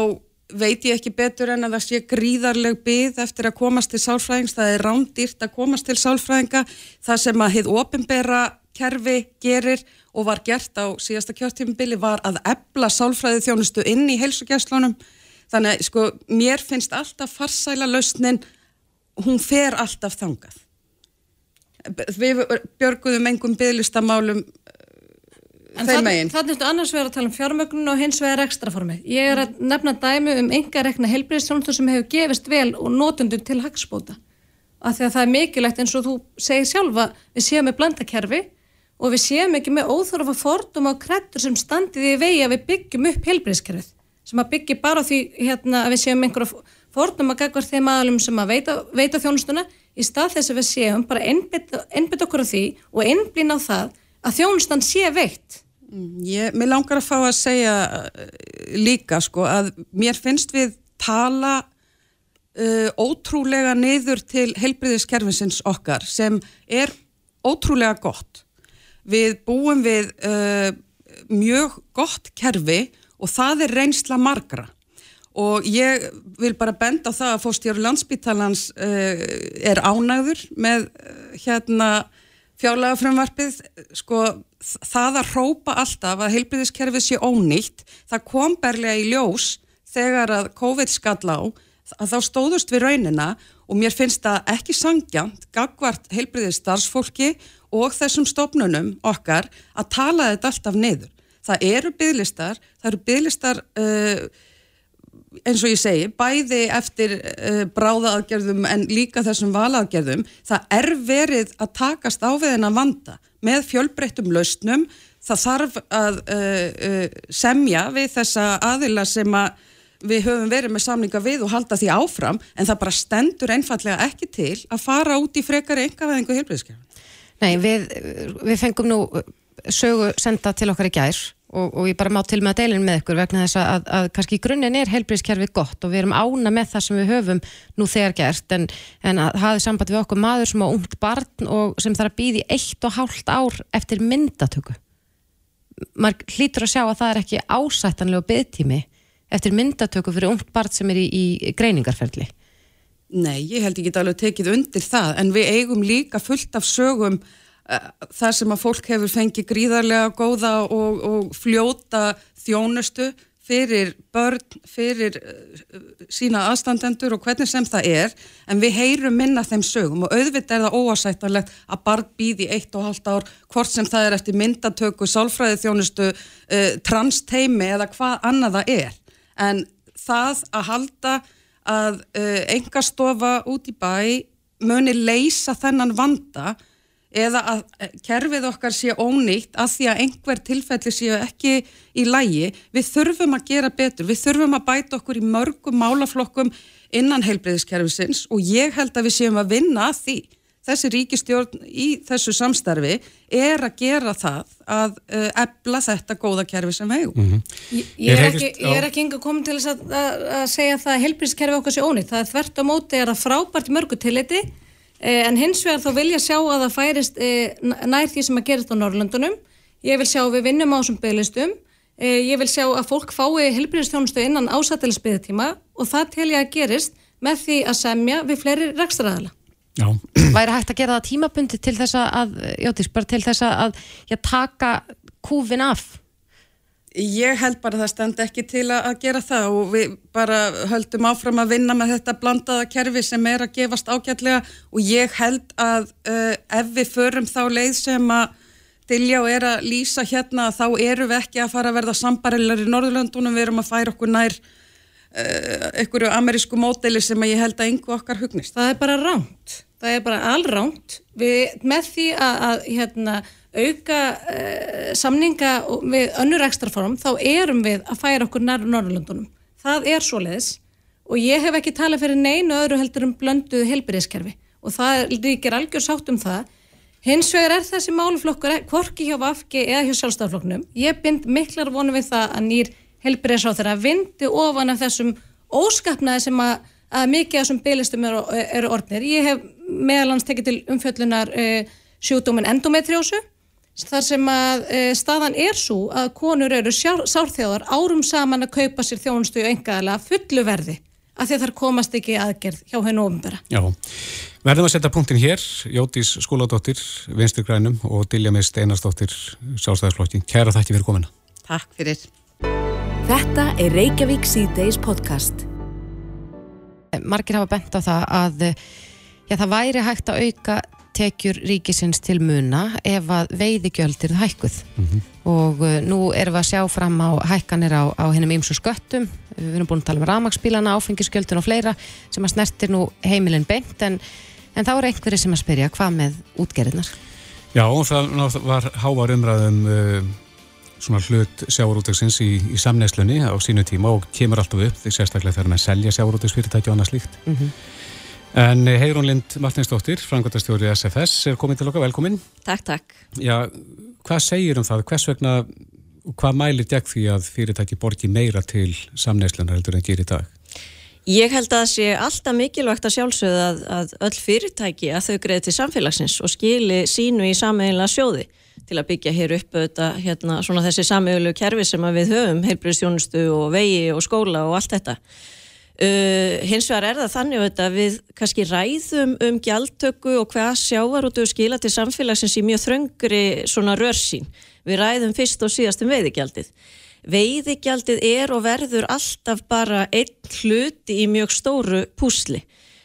S5: veit ég ekki betur en að það sé gríðarleg byggð eftir að komast til sálfræðings. Það er rándýrt að komast til sálfræðinga það sem að hið ofinbera kerfi gerir og var gert á síðasta kjörtífumbili var að ebla sálfræði þjónustu inn í heilsugjæslunum þannig að sko mér finnst alltaf farsæla lausnin hún fer alltaf þangað. Við björguðum engum bygglistamálum þeim megin.
S6: Þannig að annars verður að tala um fjármögnun og hins vegar ekstraformi. Ég er að nefna dæmi um enga rekna helbriðstjónustur sem hefur gefist vel og nótundum til hagspóta af því að það er mikilvægt eins og þú segir sjálfa við séum með blandakerfi og við séum ekki með óþorfa fordum á krettur sem standið í vegi að við byggjum upp helbriðskerfið sem að byggja bara því hérna, að við séum einhverja fórnum að gagvar þeim aðalum sem að veita, veita þjónustuna í stað þess að við séum bara einbytt okkur á því og einblýna á það að þjónustan sé veitt.
S5: Mm, ég, mér langar að fá að segja uh, líka sko að mér finnst við tala uh, ótrúlega niður til heilbriðiskerfinsins okkar sem er ótrúlega gott. Við búum við uh, mjög gott kerfi og það er reynsla margra og ég vil bara benda á það að fórstjóru landsbítalans uh, er ánæður með uh, hérna fjárlega frumvarpið sko það að rópa alltaf að heilbriðiskerfið sé ónýtt það kom berlega í ljós þegar að COVID skall á að þá stóðust við raunina og mér finnst það ekki sangjant gagvart heilbriðis starfsfólki og þessum stofnunum okkar að tala þetta alltaf niður. Það eru bygglistar, það eru bygglistar uh, eins og ég segi, bæði eftir uh, bráðaaðgerðum en líka þessum valaðgerðum, það er verið að takast á við hennan vanda með fjölbreyttum lausnum, það þarf að uh, semja við þessa aðila sem að við höfum verið með samlinga við og halda því áfram, en það bara stendur einfallega ekki til að fara út í frekari engaveðingu helbriðskjafn.
S3: Nei, við, við fengum nú sögu senda til okkar í gær og, og ég bara má til með að deilin með ykkur vegna þess að, að kannski í grunninn er heilbríðskerfið gott og við erum ána með það sem við höfum nú þegar gert en, en að hafið samband við okkur maður sem á ungt barn og sem þarf að býði eitt og hálft ár eftir myndatöku. Maður hlýtur að sjá að það er ekki ásættanlega byggtími eftir myndatöku fyrir ungt barn sem er í, í greiningarferðli
S5: Nei, ég held ekki alveg tekið undir það en við eigum líka fullt af sögum þar sem að fólk hefur fengið gríðarlega góða og, og fljóta þjónustu fyrir börn, fyrir uh, sína aðstandendur og hvernig sem það er. En við heyrum minna þeim sögum og auðvitað er það óasættanlegt að barn býði eitt og halvt ár hvort sem það er eftir myndatöku, sálfræði þjónustu, uh, transteimi eða hvað annað það er. En það að halda að uh, engastofa út í bæ muni leysa þennan vanda eða að eh, kerfið okkar sé ónýtt að því að einhver tilfelli séu ekki í lægi, við þurfum að gera betur, við þurfum að bæta okkur í mörgum málaflokkum innan heilbreyðiskerfisins og ég held að við séum að vinna að því þessi ríkistjórn í þessu samstarfi er að gera það að uh, ebla þetta góða kerfi sem við. Mm -hmm.
S6: Ég, ég er ekki, ekki enga komin til að, að, að segja að heilbríðskerfi okkar sé ónýtt. Það er þvert á móti er að frábært mörgu tilliti eh, en hins vegar þá vil ég sjá að það færist eh, nær því sem að gerist á Norrlöndunum. Ég vil sjá að við vinnum á þessum bygglistum. Eh, ég vil sjá að fólk fái heilbríðstjónustu innan ásættilisbyggðtíma og það tel ég að gerist með því að semja við fleiri rekstraðala.
S3: Já. væri hægt að gera það tímabundi til þess að, játtís, bara til þess að já, taka kúfin af
S5: Ég held bara að það stend ekki til að gera það og við bara höldum áfram að vinna með þetta blandaða kerfi sem er að gefast ágætlega og ég held að uh, ef við förum þá leið sem að og er að lýsa hérna þá eru við ekki að fara að verða sambarilar í Norðurlöndunum, við erum að færa okkur nær uh, einhverju amerísku módeli sem ég held að yngu okkar hugnist.
S6: Það er bara ránt það er bara allránt með því að, að hérna, auka uh, samninga við önnur ekstraform þá erum við að færa okkur nær Norrlundunum. Það er svo leiðis og ég hef ekki talað fyrir neinu öðru heldur um blönduð helbyrðiskerfi og það líkir algjör sátt um það. Hins vegar er þessi máluflokkur hvorki hjá Vafki eða hjá sjálfstafloknum. Ég bind miklar vonu við það að nýr helbyrðisáð þeirra vindi ofan af þessum óskapnaði sem að að mikið af þessum byglistum eru, eru orðnir. Ég hef meðalans tekið til umfjöllunar uh, sjúkdómin endometriósu þar sem að uh, staðan er svo að konur eru sárþjóðar árum saman að kaupa sér þjónustu og engaðala fullu verði af því að þar komast ekki aðgerð hjá hennu ofinbæra.
S2: Já, verðum að setja punktin hér, Jótís skóladóttir, Vinstur Grænum og Dilja Mist Einarsdóttir, Sjálfstæðarsflokkin. Kæra þætti fyrir komina.
S5: Takk fyrir.
S1: Þetta er Reykjavík C-Days podcast
S3: margir hafa bent á það að já, það væri hægt að auka tekjur ríkisins til muna ef að veiðigjöld eru hækkuð mm -hmm. og uh, nú erum við að sjá fram á hækkanir á, á hennum ymsu sköttum við erum búin að tala um ramagsbílana, áfengisgjöldun og fleira sem að snertir nú heimilin beint en, en þá er einhverju sem að spyrja hvað með útgerðinar?
S2: Já, það var hávar umræðum uh, svona hlut sjáurútegsins í, í samnæslunni á sínu tíma og kemur alltaf upp því sérstaklega þegar maður selja sjáurútegsfyrirtæki og annað slíkt. Mm -hmm. En eh, Heirún Lind Martinsdóttir, frangværtastjóri SFS, er komin til okkar, velkomin.
S7: Takk, takk.
S2: Já, hvað segir um það? Hvers vegna, hvað mælir gegn því að fyrirtæki borgi meira til samnæslunar heldur en gerir í dag?
S7: Ég held að það sé alltaf mikilvægt að sjálfsögða að, að öll fyrirtæki að þau greiði til samfélagsins og skili sínu í sammeila sjóði til að byggja hér upp auðvitað, hérna, svona þessi samögulegu kerfi sem við höfum, heilbríðstjónustu og vegi og skóla og allt þetta. Uh, hins vegar er það þannig auðvitað við kannski ræðum um gjaldtöku og hvað sjávar og skila til samfélagsins í mjög þröngri svona rörsín. Við ræðum fyrst og síðast um veiðigjaldið. Veiðigjaldið er og verður alltaf bara einn hluti í mjög stóru púsli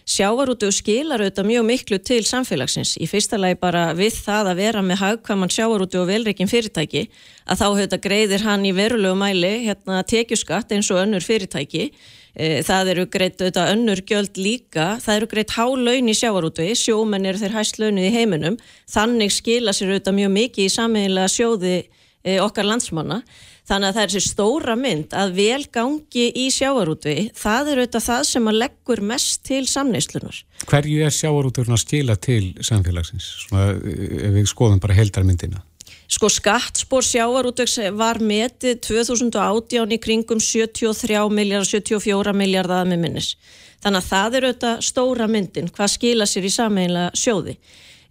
S7: sjávarútu skilar auðvitað mjög miklu til samfélagsins. Í fyrsta lagi bara við það að vera með hagkvæman sjávarútu og velreikin fyrirtæki að þá auðvitað greiðir hann í verulegu mæli hérna tekjuskatt eins og önnur fyrirtæki. E, það eru greitt auðvitað önnur gjöld líka. Það eru greitt hálaun í sjávarútu, sjómenn eru þeir hæst launuð í heiminum. Þannig skila sér auðvitað mjög mikið í sammeðilega sjóði e, okkar landsmanna. Þannig að það er þessi stóra mynd að vel gangi í sjávarútvi, það er auðvitað það sem að leggur mest til samneyslunar.
S2: Hverju er sjávarútvurinn að skila til samfélagsins, Svona, ef við skoðum bara heldarmyndina?
S7: Sko skattspór sjávarútvegs var metið 2018 í kringum 73 miljardar, 74 miljardar með minnis. Þannig að það er auðvitað stóra myndin, hvað skila sér í sameinlega sjóði.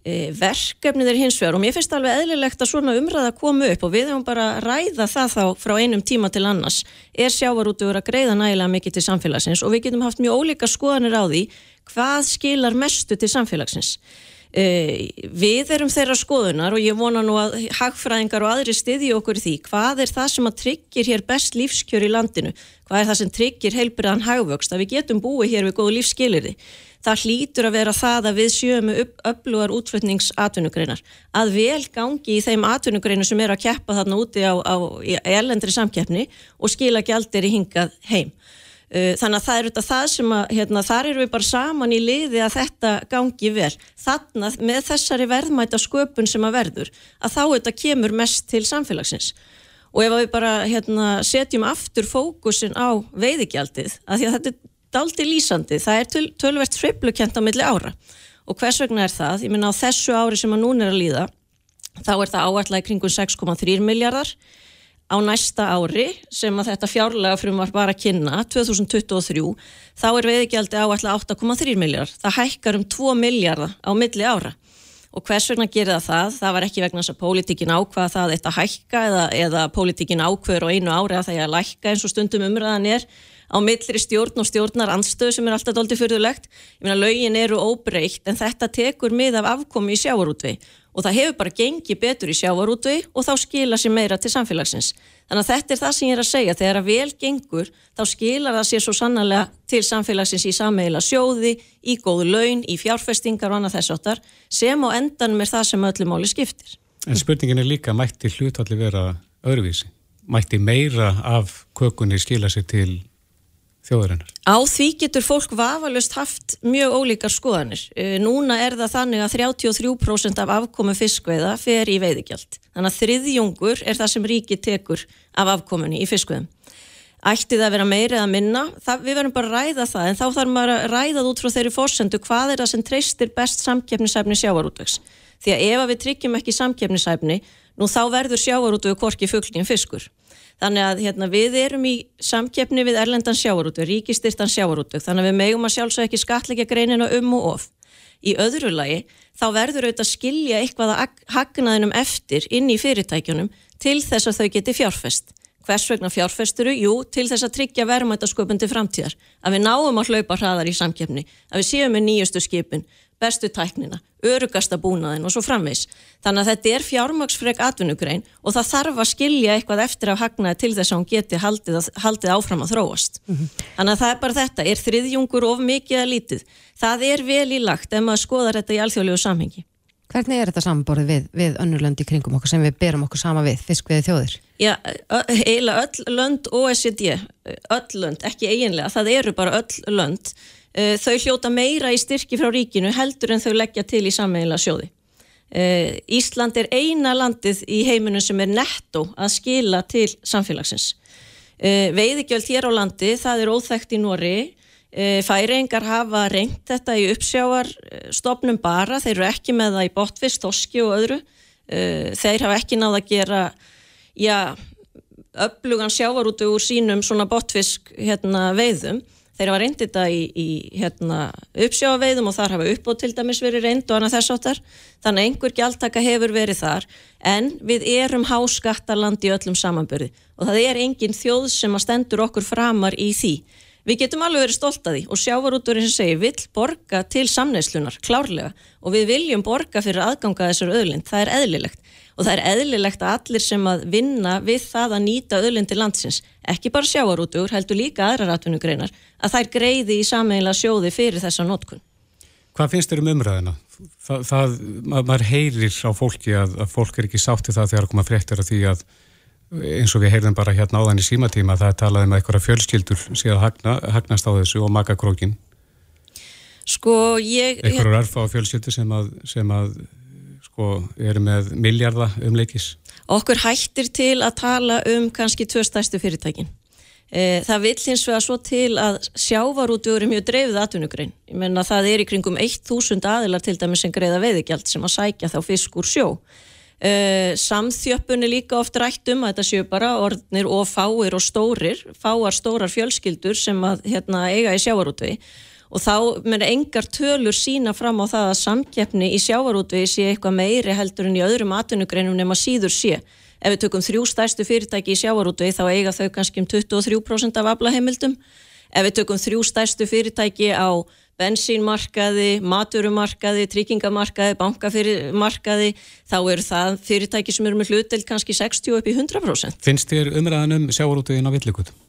S7: E, verkefnið er hins vegar og mér finnst alveg eðlilegt að svona umræða koma upp og við höfum bara ræða það þá frá einum tíma til annars. Er sjávarútuður að greiða nægilega mikið til samfélagsins? Og við getum haft mjög ólíka skoðanir á því hvað skilar mestu til samfélagsins. E, við erum þeirra skoðunar og ég vona nú að hagfræðingar og aðri stiði okkur því. Hvað er það sem að tryggir hér best lífskjör í landinu? Hvað er það sem tryggir heilbriðan hagvöxt? Að við getum búið hér við lífskilirði það hlýtur að vera það að við sjöum upplugar útflutningsatvinnugreinar að vel gangi í þeim atvinnugreinu sem eru að keppa þarna úti á, á elendri samkeppni og skila gældir í hingað heim. Uh, þannig að það er auðvitað það sem að, hérna, þar eru við bara saman í liði að þetta gangi vel. Þannig að með þessari verðmæta sköpun sem að verður, að þá auðvitað kemur mest til samfélagsins. Og ef við bara hérna, setjum aftur fókusin á veiðigjaldið, að því að þetta er daldi lýsandi, það er töl, tölvert sveiflukent á milli ára. Og hvers vegna er það, ég minna á þessu ári sem að núna er að líða, þá er það áallega kringum 6,3 miljardar á næsta ári sem að þetta fjárlega frum var bara að kynna 2023, þá er veiðgjaldi áallega 8,3 miljardar það hækkar um 2 miljardar á milli ára. Og hvers vegna gerir það það? Það var ekki vegna þess að pólitíkin ákvaða það þetta hækka eða, eða pólitíkin ákveður á einu ári að það er að lækka eins og stundum umræðan er á millri stjórn og stjórnar anstöðu sem er alltaf doldið fyrðulegt. Ég meina, lögin eru óbreykt en þetta tekur mið af afkomi í sjávarútvi og það hefur bara gengið betur í sjávarútvi og þá skila sér meira til samfélagsins. Þannig að þetta er það sem ég er að segja, þegar að vel gengur þá skilar það sér svo sannlega til samfélagsins í sammeila sjóði, í góðu laun, í fjárfestingar og annað þess áttar sem á endanum er það sem öllum máli skiptir.
S2: En spurningin er líka, mætti hlutalli vera öðruvísi? Mætti meira af kökunni skila sér til þjóðurinnar?
S7: Á því getur fólk vafalust haft mjög ólíkar skoðanir. Eh, núna er það þannig að 33% af afkomu fiskveiða fer í veiðigjald. Þannig að þriðjungur er það sem ríki tekur af afkomunni í fiskveiðum. Ætti það að vera meiri eða minna? Það, við verðum bara að ræða það en þá þarf maður að ræða það út frá þeirri fórsendu hvað er það sem treystir best samkeppnisæfni sjávarútvegs. Því að ef við tryggjum ekki samkeppnisæfni nú þá verður sjávarútvegu korki fugglin fiskur. Þannig að hérna, við erum í samkeppni við erlendan sjávarútveg, ríkistyrtan sjávarútveg, þannig að við megum að sjálfsög ekki skatleika greinina um og of. Í öðru lagi þá verður auðvitað að skilja eitthvað að hagnaðinum eftir inn í fyrirtækjunum til þess að þau geti fjárfest. Hvers vegna fjárfesturu? Jú, til þess að tryggja verðmættasköpundi framtíðar. Að við náum að hlaupa hraðar í samkeppni, að við séum með nýjustu skipin, bestu tæknina, örugasta búnaðin og svo framvegs. Þannig að þetta er fjármagsfreg atvinnugrein og það þarf að skilja eitthvað eftir af hagnaði til þess að hún geti haldið, haldið áfram að þróast. Mm -hmm. Þannig að það er bara þetta, er þriðjungur of mikið að lítið. Það er vel í lagt ef maður skoðar þetta í alþjóðlegu samhengi.
S3: Hvernig er þetta samborðið við, við önnurlönd í kringum okkur sem við berum okkur sama við, fiskviði þjóðir?
S7: Já, eiginlega öll lönd OECD, öll lönd, ekki eiginlega, það eru bara öll lönd þau hljóta meira í styrki frá ríkinu heldur en þau leggja til í sammeila sjóði. Eh, Ísland er eina landið í heiminum sem er netto að skila til samfélagsins. Eh, veiðigjöld hér á landi, það er óþægt í Nóri, færingar hafa reynt þetta í uppsjáarstofnum bara, þeir eru ekki með það í botfist, toski og öðru, þeir hafa ekki náða að gera, já, upplugan sjávarútu úr sínum svona botfisk hérna, veiðum, þeir hafa reyndið þetta í, í hérna, uppsjáaveiðum og þar hafa uppbót til dæmis verið reynd og annað þess áttar þannig að einhver gjaldtaka hefur verið þar en við erum háskattarland í öllum samanbörði og það er engin þjóð sem að stendur okkur framar í því við getum alveg verið stolt að því og sjávarúturinn sem segir vill borga til samneislunar klárlega og við viljum borga fyrir aðganga þessar öðlind, það er eðlilegt og það er eðlilegt að allir sem að vinna við það að nýta öðlindi landsins, ekki bara sjáarútugur, heldur líka aðrar atvinnugreinar, að þær greiði í sammeila sjóði fyrir þessa notkun.
S2: Hvað finnst þér um umræðina? Það, það maður heyrir á fólki að, að fólk er ekki sátti það þegar koma fréttir af því að eins og við heyrðum bara hérna áðan í símatíma það er talað um eitthvað fjölskyldur síðan hagna, hagnast á þessu og makakrókin
S7: Sko ég
S2: Eitthvað er erfa á fjölskyldu sem að, sem að sko, eru með miljarda umleikis.
S7: Okkur hættir til að tala um kannski tvö stærstu fyrirtækin. E, það vill hins vegar svo til að sjávarútugur er mjög dreifið atvinnugrein. Ég menna það er í kringum 1000 aðilar til dæmis sem greiða veiðigjald sem að sækja þá fisk úr sjó. E, samþjöppun er líka oft rætt um að þetta séu bara orðnir og fáir og stórir, fáar stórar fjölskyldur sem að hérna, eiga í sjávarútvegi og þá menn engar tölur sína fram á það að samkeppni í sjávarútvegi sé eitthvað meiri heldur en í öðrum atvinnugreinum nema síður sé ef við tökum þrjú stærstu fyrirtæki í sjávarútvegi þá eiga þau kannski um 23% af aflaheimildum. Ef við tökum þrjú stærstu fyrirtæki á bensínmarkaði, maturumarkaði, tryggingamarkaði, bankafyrirmarkaði, þá eru það fyrirtæki sem eru með hlutdelt kannski 60 upp í 100%.
S2: Finnst þér umræðan um sjávarútvegin á villikutum?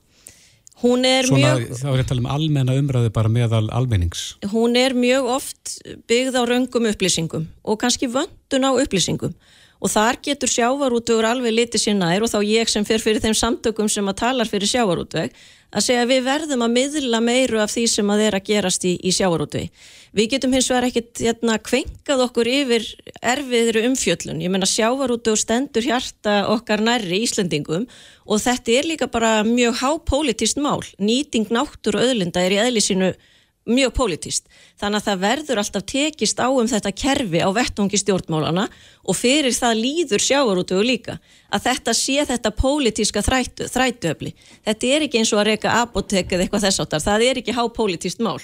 S7: Hún er
S2: Svona,
S7: mjög...
S2: Þá er tala um almenna umræði bara meðal almennings.
S7: Hún er mjög oft byggð á raungum upplýsingum og kannski vöndun á upplýsingum og þar getur sjávarútugur alveg litið sér nær og þá ég sem fer fyrir þeim samtökum sem að talar fyrir sjávarútveg að segja að við verðum að miðla meiru af því sem að er að gerast í, í sjávarútveg. Við getum hins vegar ekkit hérna, kvenkað okkur yfir erfiðri umfjöllun. Ég menna sjávarútugur stendur hjarta okkar nærri Íslandingum og þetta er líka bara mjög hápolítist mál. Nýting náttur og öðlinda er í eðlisínu mjög politist. Þannig að það verður alltaf tekist á um þetta kerfi á vettungi stjórnmálana og fyrir það líður sjávarútugu líka. Að þetta sé þetta politíska þrætu, þrætuöfli. Þetta er ekki eins og að reyka apotek eða eitthvað þess áttar. Það er ekki hápolitíst mál.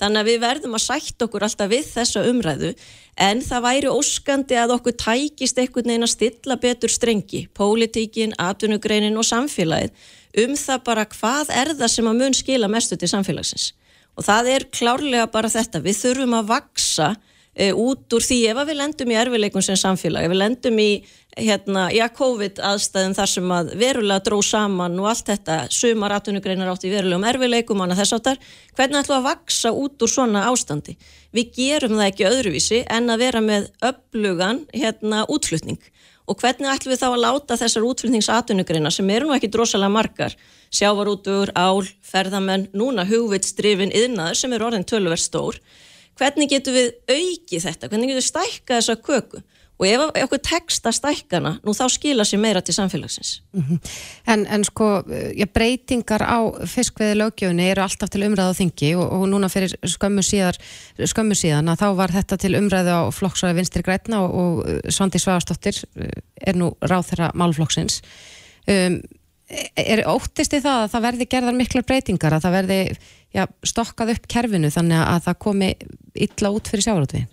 S7: Þannig að við verðum að sætt okkur alltaf við þessa umræðu en það væri óskandi að okkur tækist einhvern veginn að stilla betur strengi. Politíkin, atvinnugreinin og samfélagið um það bara hvað er það sem að mun skila mestu til samfélagsins og það er klárlega bara þetta, við þurfum að vaksa e, út úr því ef við lendum í erfileikum sem samfélag, ef við lendum í hérna, já, COVID aðstæðum þar sem að verulega dró saman og allt þetta, sumar atvinnugreinar átt í verulegum erfileikum, annað þess áttar, hvernig ætlum að vaksa út úr svona ástandi? Við gerum það ekki öðruvísi en að vera með upplugan hérna, útflutning og hvernig ætlum við þá að láta þessar útflutningsatvinnugreina sem eru nú ekki drosalega margar sjávarútur, ál, ferðamenn, núna hugvitstrifin yðnaður sem eru orðin tölverð stór. Hvernig getur við aukið þetta? Hvernig getur við stækkað þessa köku? Og ef okkur teksta stækkana, nú þá skila sér meira til samfélagsins.
S3: Mm -hmm. en, en sko, já, breytingar á fiskveði lögjöfunni eru alltaf til umræðu á þingi og, og núna fyrir skömmu, síðar, skömmu síðan að þá var þetta til umræðu á flokksræði vinstri grætna og, og Svandi Svagastóttir er nú ráð þeirra málflokksins. Um, er óttist í það að það verði gerðar miklar breytingar, að það verði já, stokkað upp kerfinu þannig að það komi illa út fyrir sjávarútvegin?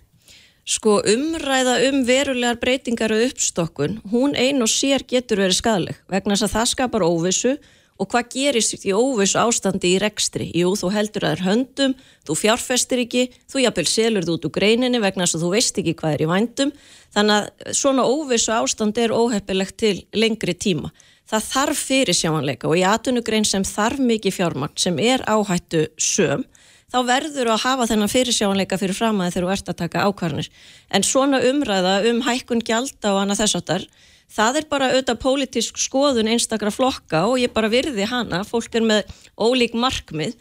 S7: Sko umræða um verulegar breytingar og uppstokkun, hún ein og sér getur verið skadaleg vegna þess að það skapar óvissu og hvað gerist í óvissu ástandi í rekstri? Jú, þú heldur að það er höndum, þú fjárfestir ekki, þú jafnvel selur þú út úr greininni vegna þess að þú veist ekki hvað er í vændum, þannig að svona óvissu ástand er óheppilegt til lengri tíma það þarf fyrir sjámanleika og í atvinnugrein sem þarf mikið fjármagn sem er áhættu söm þá verður að hafa þennan fyrir sjámanleika fyrir fram að þeir eru verðt að taka ákvarnir en svona umræða um hækkun gjalda og annað þess áttar það er bara auðvitað pólitísk skoðun einstakra flokka og ég bara virði hana. Fólk er með ólík markmið.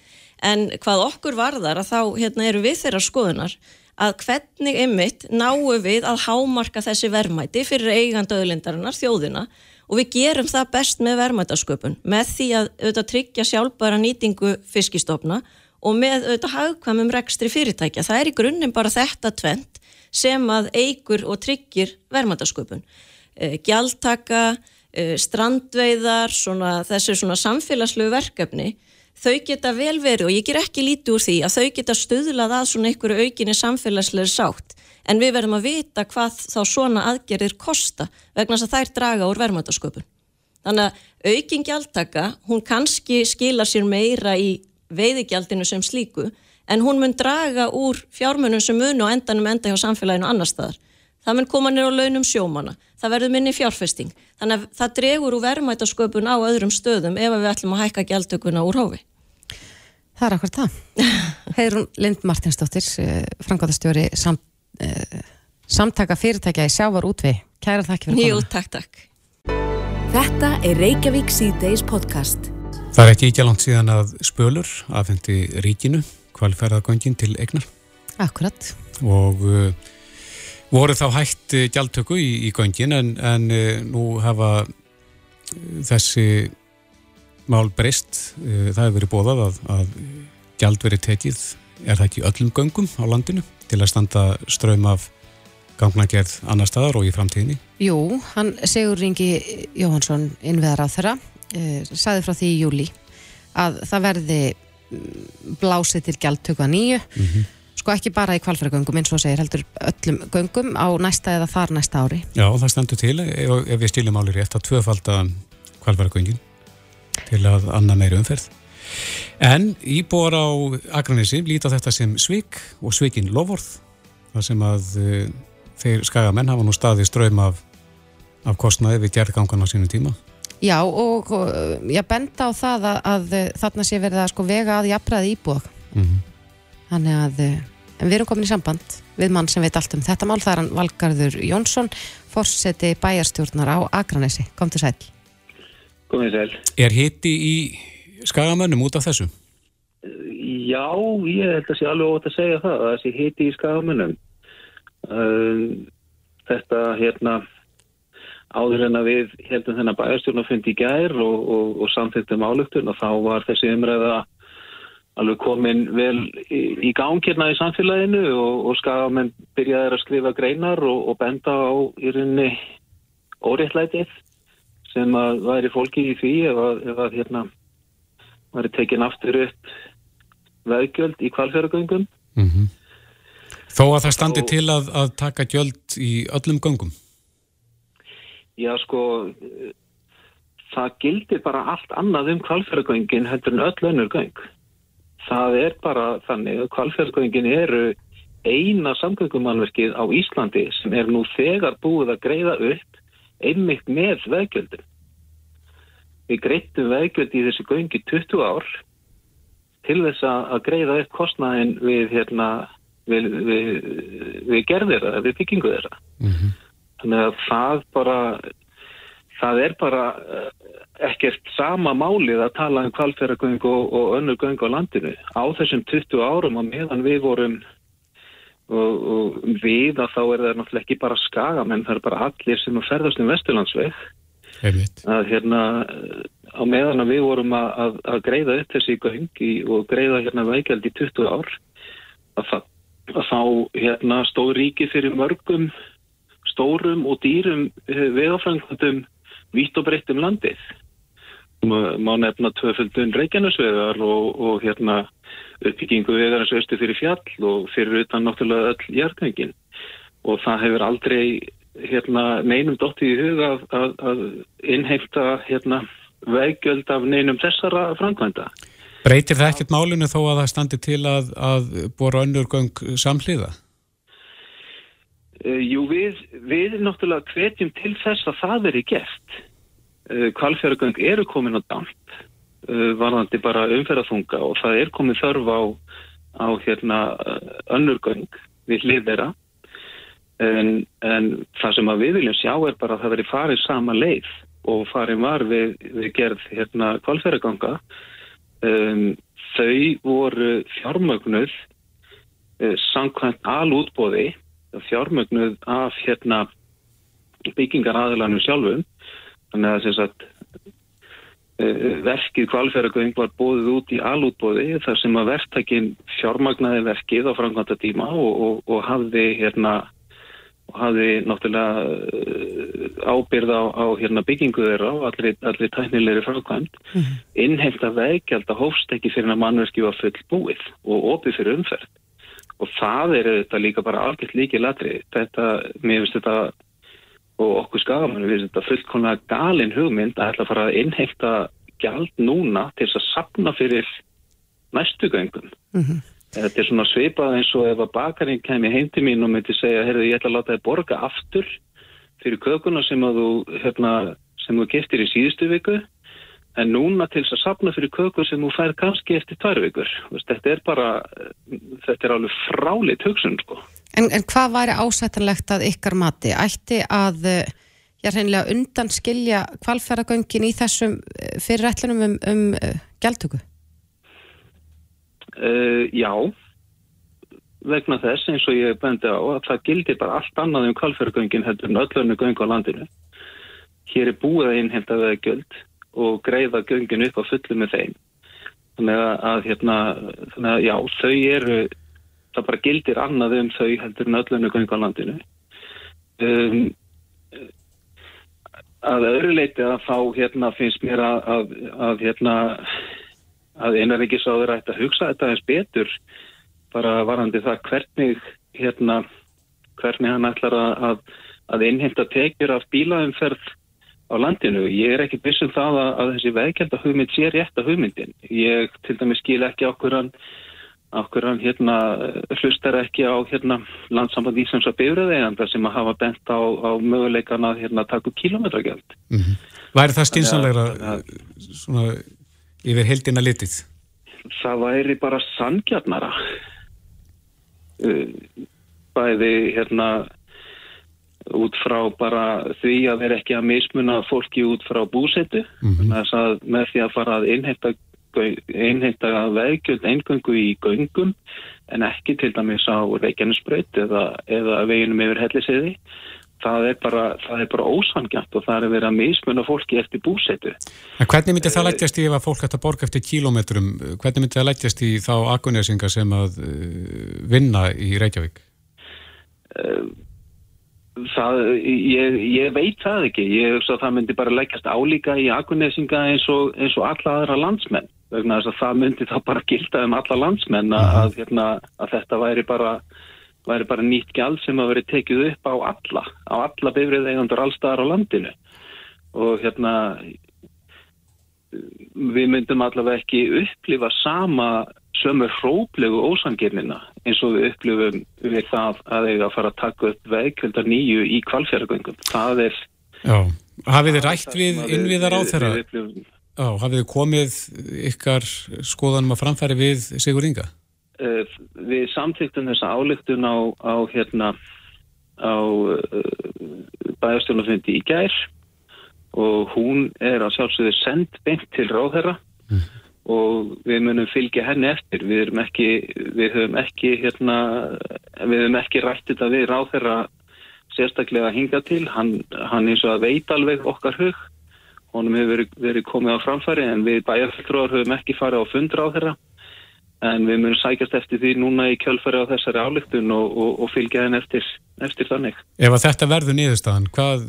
S7: En hvað okkur varðar að þá hérna, eru við þeirra skoðunar að hvernig ymmit náu við að hámarka þessi verðmæti fyrir eigandauðlindarinnar þjóðina og við gerum það best með verðmætasköpun með því að auðvitað tryggja sjálfbæra nýtingu fiskistofna og með auðvitað hagkvæmum rekstri fyrirtækja. Það er í grunnum bara þetta tvent sem að eigur og tryggir verðmætasköpun. E, gjaldtaka, e, strandveiðar, svona, þessi svona samfélagslegu verkefni, þau geta vel verið og ég ger ekki lítið úr því að þau geta stuðlað að svona einhverju aukinni samfélagslegri sátt en við verðum að vita hvað þá svona aðgerðir kosta vegna þess að þær draga úr verðmætasköpun. Þannig að aukin gjaldtaka, hún kannski skila sér meira í veiðigjaldinu sem slíku, en hún mun draga úr fjármunum sem mun og endanum enda hjá samfélaginu annar staðar. Það mun koma nýra á launum sjómana, það verður minni fjárfesting, þannig að það dregur úr verðmætasköpun á öðrum stöðum ef við ætlum að hækka gjaldtökuna úr hófi.
S3: Það er akkur það. Heirun Lind Martinsdóttir, eh, frangáðastjóri samt uh, samtaka fyrirtækja í sjávar útvi. Kæra þakki fyrir
S7: koma. Jú, takk, takk.
S1: Þetta er Reykjavík C-Days podcast.
S2: Það er ekki ekki langt síðan að spölur afhendi ríkinu kvalferðagöngin til egnar.
S3: Akkurat.
S2: Og uh, voru þá hægt eh, gjaldtöku í, í göngin en, en eh, nú hafa þessi mál breyst. Það hefur verið bóðað að, að gjald verið tekið, er það ekki öllum göngum á landinu til að standa ströym af gangnagerð annar staðar og í framtíðinni?
S3: Jú, hann Sigur Ringi Jóhansson innveðar á þeirra, eh, saði frá því í júli að það verði mm, blásið til gjaldtöku að nýju mm -hmm. sko ekki bara í kvalfæragöngum eins og segir heldur öllum göngum á næsta eða þar næsta ári.
S2: Já, það stendur til ef, ef við stiljum álir rétt að tvöfalda kvalfæragöngin til að annað meiri umferð. En íbúar á Akranissi líta þetta sem svik og svikinn lovorð þar sem að uh, þeir skagamenn hafa nú staði ströym af, af kostnaði við gerðgangana sínum tíma.
S3: Já og, og ég benda á það að, að þarna sé verið að sko vega að jafnbraði íbúð mm -hmm. þannig að við erum komin í samband við mann sem veit allt um þetta mál. Það er hann Valgarður Jónsson fórseti bæjarstjórnar á Akranesi. Kom til sæl
S8: Komið sæl
S2: Er hitti í skagamönnum út af þessu?
S8: Já, ég held að sé alveg ótt að segja það að þessi hitti í skagamönnum þetta hérna áður en að við heldum þennan bæjarstjórnafundi í gær og, og, og samþýttum álugtun og þá var þessi umræða alveg komin vel í, gangirna í samfélaginu og, og skagamenn byrjaði að skrifa greinar og benda á í rauninni óréttlætið sem að væri fólki í því ef að, ef að hérna væri tekin aftur upp veðgjöld í kvalfjörugöngum mm -hmm.
S2: Þó að það standi til að, að taka gjöld í öllum göngum?
S8: Já sko, það gildir bara allt annað um kvalfjörðgöngin heldur en öll önnur göng. Það er bara þannig að kvalfjörðgöngin eru eina samgöngumannverkið á Íslandi sem er nú þegar búið að greiða upp einmitt með veðgjöldum. Við greittum veðgjöld í þessu göngi 20 ár til þess að greiða upp kostnæðin við, hérna, við, við, við gerðir það, við byggingu þeirra. Mm -hmm. Þannig að það bara, það er bara eh, ekkert sama málið að tala um kvalferðargöng og, og önnur göng á landinu. Á þessum 20 árum og meðan við vorum og, og við að þá er það náttúrulega ekki bara skagamenn, það er bara allir sem að ferðast um Vesturlandsveg. Að hérna á meðan að við vorum að, að, að greiða upp þessi göngi og greiða hérna veikjald í 20 ár að, að þá hérna stóð ríki fyrir mörgum stórum og dýrum eh, veðafrængandum vitt og breytt um landið. Má nefna tvöföldun Reykjanesvegar og, og hérna uppbyggingu vegarins östu fyrir fjall og fyrir utan náttúrulega öll hjartengin. Og það hefur aldrei hérna, neinum dotti í huga að, að, að innheimta hérna, veggjöld af neinum þessara framkvæmda.
S2: Breytir það ekkert málinu þó að það standi til að, að bóra önnur göng samhliða?
S8: Uh, jú, við, við náttúrulega hvetjum til þess að það veri gert. Uh, Kvalfjörgöng eru komin á damp, uh, varðandi bara umferðafunga og það er komin þörf á, á hérna, önnurgöng við hliðera. En, en það sem við viljum sjá er bara að það veri farið sama leið og farið var við, við gerð hérna, kvalfjörgönga. Um, þau voru fjármögnuð samkvæmt alútbóði fjármögnuð af hérna byggingar aðlanum sjálfum þannig að þess að uh, verkið kvalferðagöng var bóðið út í alútbóði þar sem að verktakinn fjármagnaði verkið á framkvæmta tíma og, og, og hafði hérna og hafði náttúrulega uh, ábyrð á, á hérna, byggingu þeirra og allir, allir tæknilegri frákvæmt mm -hmm. innheimt að vegjald að hófst ekki fyrir að mannverki var full búið og opið fyrir umferð og það er þetta líka bara algjört líki latri þetta, mér finnst þetta og okkur skagamann, við finnst þetta fullkonlega galin hugmynd að ætla að fara að innheimta gjald núna til þess að sapna fyrir næstu göngum mm -hmm. Þetta er svona sveipað eins og ef að bakarinn kemi heim til mín og myndi segja, heyrðu ég ætla að láta þið borga aftur fyrir kökuna sem þú hérna, sem þú giftir í síðustu viku En núna til þess að sapna fyrir kökur sem þú fær kannski eftir tvær vikur. Þetta er bara, þetta er alveg fráleitt hugsun, sko.
S3: En, en hvað væri ásættanlegt að ykkar mati? Ætti að, já, reynilega undan skilja kvalfæragöngin í þessum eh, fyrirætlunum um, um uh, gjaldtöku?
S8: Uh, já, vegna þess eins og ég bendi á að það gildir bara allt annað um kvalfjörgöngin heldur en öllunni göng á landinu. Hér er búið að innhemta veðgjöld og greiða göngin upp á fullu með þeim. Þannig að, að hérna, þannig að já, þau eru, það bara gildir annað um þau heldur en öllunni göng á landinu. Um, að öðru leiti að þá hérna finnst mér að, að hérna að einaríkisáður ætti að hugsa þetta eins betur bara varandi það hvernig hérna hvernig hann ætlar að, að innhemta tekjur af bílaumferð á landinu. Ég er ekki bissum það að þessi veikjölda hugmynd sé rétt af hugmyndin. Ég til dæmis skil ekki okkur hann okkur hann hérna hlustar ekki á hérna landsamband Íslands að byrja þegar sem að hafa bent á, á möguleikan að hérna taka kilometragjöld.
S2: Mm -hmm. Væri það stýnsanlegra svona yfir heldina litið?
S8: Það væri bara sangjarnara uh, bæði hérna út frá bara því að vera ekki að mismuna fólki út frá búsetu mm -hmm. með því að fara að innhefta einheita veðgjöld eingöngu í göngum en ekki til dæmis á Reykjanesbreyt eða, eða veginum yfir helliseiði það er bara, bara ósangjant og það er verið að mismunna fólki eftir búsetu.
S2: En hvernig myndi það lætjast í ef að fólk ætti að borga eftir kílometrum hvernig myndi það lætjast í þá akuneysingar sem að uh, vinna í Reykjavík?
S8: Uh, það, ég, ég veit það ekki ég hugsa að það myndi bara lækjast álíka í akuneysinga eins og, eins og alla aðra landsmenn að það myndi þá bara gilda um alla landsmenn að, mhm. að, hérna, að þetta væri bara, væri bara nýtt gjald sem að veri tekið upp á alla, á alla bifrið eigandur allstaðar á landinu og hérna við myndum allavega ekki upplifa sama sömur hróplegu ósangirnina eins og við upplifum við það að eiga að fara að taka upp veikvöldar nýju í kvalfjörgöngum. Það er...
S2: Já, hafið þið rætt við innviðar á þeirra? Já, hafið þið komið ykkar skoðanum að framfæri við Sigur Inga?
S8: Uh, við samtíktum þessa álygtun á, á hérna á uh, bæjarstjórnafundi í gær og hún er að sjálfsögðu sendt beint til ráðherra mm. og við munum fylgja henni eftir. Við höfum ekki, við höfum ekki, hérna, við höfum ekki rætt þetta við ráðherra sérstaklega hinga til. Hann, hann eins og að veit alveg okkar hug honum hefur verið, verið komið á framfæri en við bæjarfjöldróðar höfum ekki farið á þeirra en við munum sækjast eftir því núna í kjölfæri á þessari álygtun og, og, og fylgja henn eftir, eftir þannig.
S2: Ef að þetta verður nýðustan, hvað,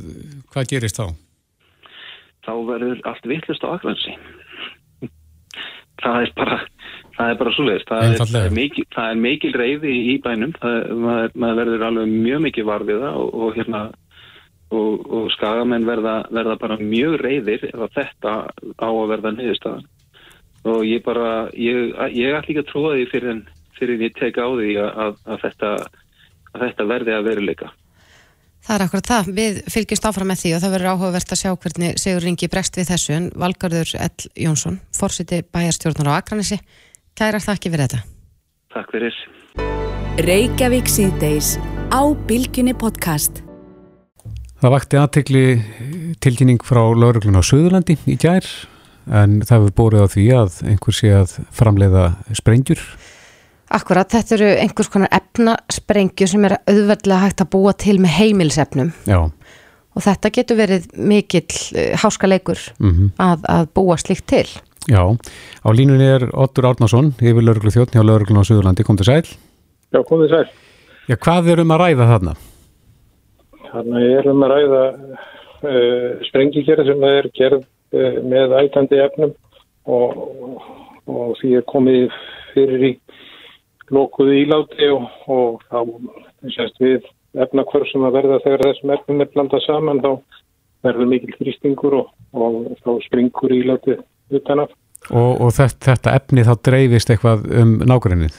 S2: hvað gerist þá?
S8: Þá verður allt vittlust á akvansi. það er bara, það er bara svo leiðist. Það, það er mikil, reyði í bænum, það, maður, maður verður alveg mjög mikið varfiða og, og hérna og, og skagamenn verða, verða bara mjög reyðir ef þetta á að verða niðurstaðan og ég bara, ég, ég ætl ekki að trúa því fyrir en fyrir ég teka á því að, að, að, þetta, að þetta verði að veruleika.
S3: Það er akkurat það. Við fylgjumst áfram með því og það verður áhugavert að sjá hvernig Sigur Ringi bregst við þessu en Valgarður L. Jónsson, fórsiti bæjarstjórnar á Akranissi, kæra þakki fyrir þetta.
S8: Takk fyrir.
S1: Reykjavík síðdeis á Bilginni podcast.
S2: Það vakti aðtekli tilkynning frá lauruglun á Suðurlandi í gær en það hefur bórið á því að einhver sé að framleiða sprengjur.
S3: Akkurat, þetta eru einhvers konar efnasprengjur sem er auðverðilega hægt að búa til með heimilsefnum
S2: Já.
S3: og þetta getur verið mikill eh, háskaleikur mm -hmm. að, að búa slikt til.
S2: Já, á línunni er Ottur Árnason, yfir lauruglu þjóttni á lauruglun á Suðurlandi, kom til sæl.
S9: Já, kom til sæl.
S2: Já, hvað er um að ræða þarna?
S9: Þannig að ég er um að ræða uh, sprengigjara sem er gerð með ætandi efnum og, og því er komið fyrir í lókuðu íláti og, og þá sést við efnakvörð sem að verða þegar þessum efnum er blandað saman þá verður mikil þrýstingur og, og þá springur íláti utanaf.
S2: Og þetta, þetta efni þá dreifist eitthvað um nákvæmnið?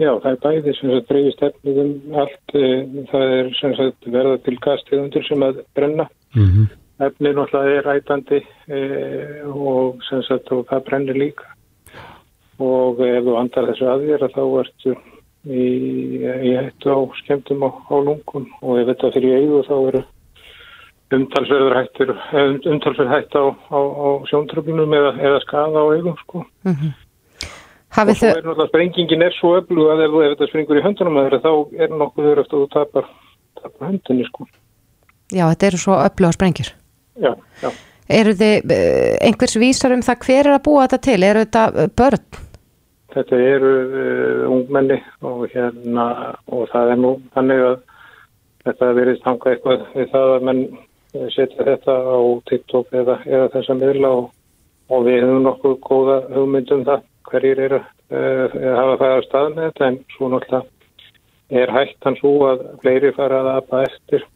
S9: Já, það er bæði sem sagt dreifist efnið um allt. Eh, það er sem sagt verða til gastegundur sem að brenna. Mm -hmm. Efnið náttúrulega er rætandi e, og sagt og það brennir líka. Og ef þú andar þessu aðvér þá ertu í, í hættu á skemmtum á, á lungun og ef þetta fyrir eigu þá eru umtalsverður hættur, umtalsverður hætt á, á, á sjóntröflunum eða, eða skaða á eigum sko. Mm -hmm. Og svo er náttúrulega sprengingin er svo öflug að ef, ef þetta springur í höndunum að þeirra þá er nokkuð þurft að þú tapar, tapar höndunni sko.
S3: Já, þetta eru svo öfluga sprengjur.
S9: Já, já.
S3: Eru þið eh, einhvers vísar um það hver er að búa þetta til? Eru þetta eh, börn?
S9: Þetta eru uh, ungmenni og hérna og það er nú þannig að þetta verið tanga eitthvað við það að menn setja þetta á TikTok eða, eða þessa miðla og, og við höfum nokkuð góða hugmyndum það hverjir eru uh, að hafa það að stað með þetta en svo náttúrulega er hægt hans úr að fleiri fara að apa eftir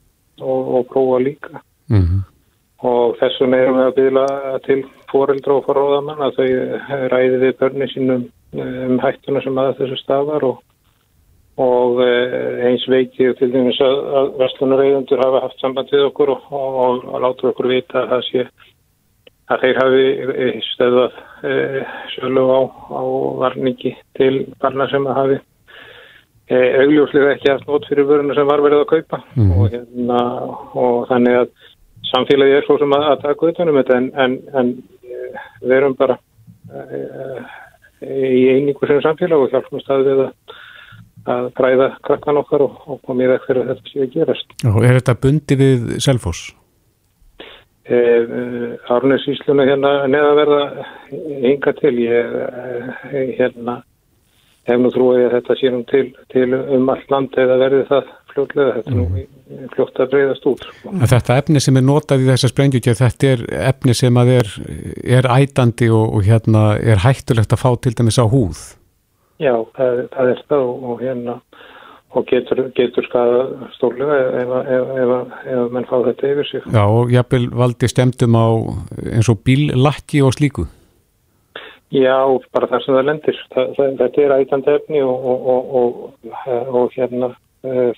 S9: og, og prófa líka mm -hmm. Og þessum erum við að byrja til foreldra og forróðamann að þau ræði við börni sínum um hættuna sem að þessu stafar og og eh, eins veikið til dæmis að, að vestlunarauðundur hafa haft samband við okkur og, og, og, láta okkur vita að það sé að þeir hafi eh, stöðað e, sjálf á, á varningi til barna sem að hafi e, augljóslega ekki haft nót fyrir vöruna sem var verið að kaupa mm. og, hérna, og þannig að samfélagi er svo sem að, að taka utanum þetta en, en, en við erum bara e, í einingu sem samfélag og hjálpum staðið við að að græða krakkan okkar og, og komið ekki fyrir þetta sem ég gerast.
S2: Já, er þetta bundi við Selfos?
S9: E, eh, Árnus Ísluna hérna neða verða hinga til. Ég e, hérna hef nú trúið að þetta séum til, til um allt land eða verði það fljótlega. Þetta er mm. nú fljótt að breyðast út.
S2: En þetta efni sem er notað í þessa sprengjukjöf, þetta er efni sem að er, er ætandi og, og hérna er hættulegt að fá til dæmis á húð?
S9: Já, það, það er það og, og hérna og getur, getur skada stórlega ef, ef, ef, ef mann fá þetta yfir sig.
S2: Já, og jafnvel valdi stemdum á eins og bíllakki og slíku?
S9: Já, bara þar sem það lendir. Það, það, þetta er ætandi efni og, og, og hérna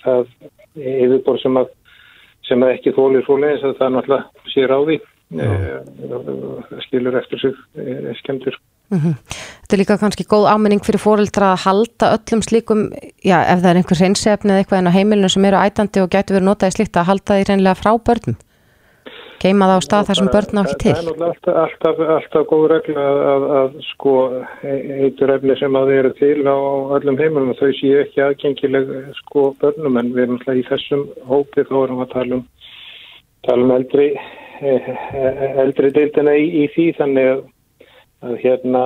S9: það yfirbor sem að, sem að ekki þólir svo leiðis að það náttúrulega sér á því uh, skilur eftir sig uh, skemmtur.
S3: Mm -hmm. Þetta er líka kannski góð áminning fyrir fóreldra að halda öllum slíkum, já ef það er einhver hreinsefni eða eitthvað en á heimilinu sem eru ætandi og gætu verið notað í slíkt að halda því reynilega frá börnum. Geima það á stað þar sem börn á ekki til.
S9: Það er náttúrulega alltaf, alltaf, góð regla að, að, að sko heitur efni sem að eru til á öllum heimilum og þau séu ekki aðgengileg sko börnum en við erum alltaf í þessum hópi þá erum að tala um, tala um eldri, eh, eh, eldri deildina í, í því þannig að að hérna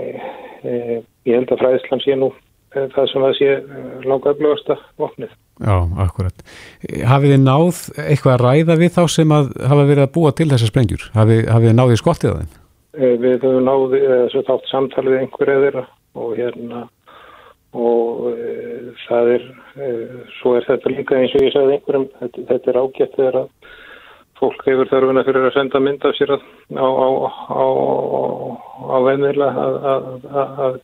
S9: e, ég held að fræðislan sé nú e, það sem að sé e, langa öflugasta vopnið.
S2: Já, akkurat. Hafið þið náð eitthvað að ræða við þá sem að hafa verið að búa til þessar sprengjur? Hafið, þið náðið skottið á þeim?
S9: Við höfum náðið þessu þátt samtal við einhverja þeirra og hérna og það er svo er þetta líka eins og ég sagði einhverjum, þetta, þetta er ágætt þegar að fólk hefur þörfuna fyrir að senda mynd af sér á, á, á, á venniðla að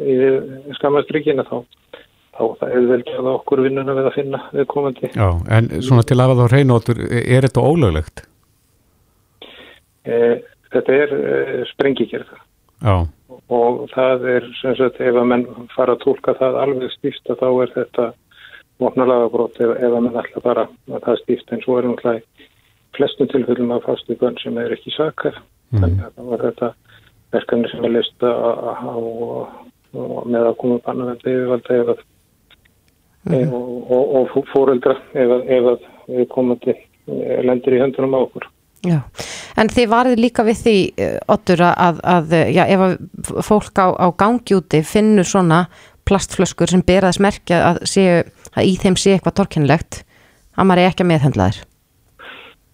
S9: í skamastryggina þá þá það er vel að okkur vinnuna við að finna við komandi.
S2: Já, en svona til að þá reynóttur, er þetta ólöglegt?
S9: E, þetta er e, sprengikerða. Já. Og það er, sem sagt, ef að menn fara að tólka það alveg stýsta þá er þetta vopnalagabrót ef, ef að mann ætla bara að það stýft en svo er náttúrulega flestum tilfellum að fastu bönn sem er ekki sakar mm. þannig að það var þetta verkefni sem er lista með að koma banna með beigvalda ef að mm. og, og, og fóreldra ef að, ef að við komum til eh, lendur í höndunum á okkur
S3: Já, en þið varðið líka við því Ottur að, að já, ef að fólk á, á gangjúti finnur svona plastflöskur sem ber að smerkja að, séu, að í þeim sé eitthvað torkennilegt að maður er ekki að meðhendla þér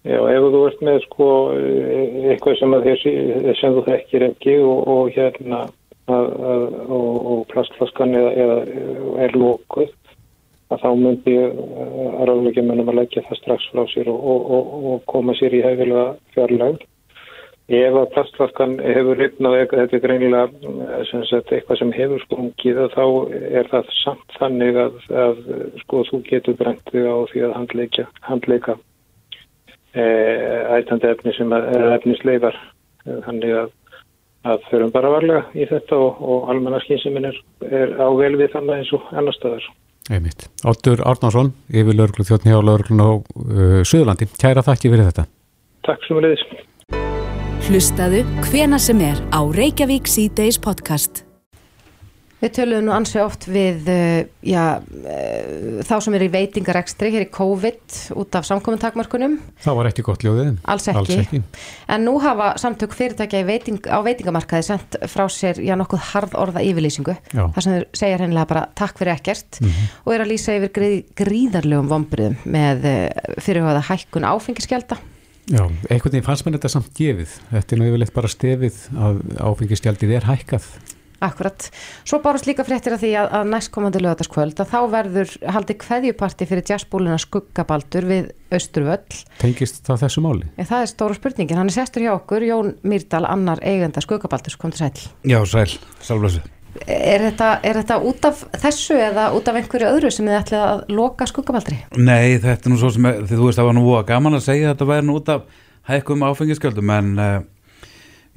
S9: Já, ef þú ert með sko eitthvað sem, sem þú þekkir ekki og, og hérna og, og plastflaskan eða, eða er lókuð að þá myndi að ráðleikja mönnum að leggja það strax frá sér og, og koma sér í hefilega fjarlægð Ef að plastflaskan hefur ripnað eitthvað, þetta er greinilega eh, sagt, eitthvað sem hefur sprungið þá er það samt þannig að, að sko þú getur brent þig á því að handleika, handleika e, ætandi efni sem er efnisleifar. Þannig að, að förum bara varlega í þetta og, og almannarskynsiminn er, er á vel við þannig eins og annar staðar.
S2: Einmitt. Óttur Árnánsson, yfir laurglu þjóttni á laurglun á uh, Suðurlandi. Kæra þakki fyrir þetta.
S9: Takk sem að leiðis.
S1: Hlustaðu hvena sem er á Reykjavík C-Days podcast.
S3: Við töluðum nú ansið oft við uh, já, uh, þá sem er í veitingarekstri hér í COVID út af samkominntakmörkunum.
S2: Það var ekki gott ljóðið.
S3: Alls ekki. Alls ekki. En nú hafa samtök fyrirtækja veiting, á veitingamarkaði sendt frá sér já, nokkuð harð orða yfirlýsingu. Já. Það sem þeir segja hennilega bara takk fyrir ekkert mm -hmm. og er að lýsa yfir gríð, gríðarlegum vombriðum með uh, fyrirhjóða hækkun áfengiskjelda.
S2: Já, einhvern veginn fannst mér þetta samt gefið. Þetta er nú yfirleitt bara stefið að áfengiskjaldið er hækkað.
S3: Akkurat. Svo bárust líka fréttir af því að, að næstkomandi lögataskvöld að þá verður haldið kveðjuparti fyrir jazzbúluna skuggabaldur við Östurvöll.
S2: Tengist það þessu máli?
S3: Ja, það er stóra spurningin. Hann er sestur hjá okkur, Jón Myrdal, annar eigenda skuggabaldurs, kom til sæl.
S10: Já, sæl, sálflössu.
S3: Er þetta, er þetta út af þessu eða út af einhverju öðru sem þið ætlið að loka skuggabaldri?
S10: Nei, þetta er nú svo sem, þið þú veist, það var nú gaman að segja að þetta væri nú út af hækkum áfengiskjöldum en Uh,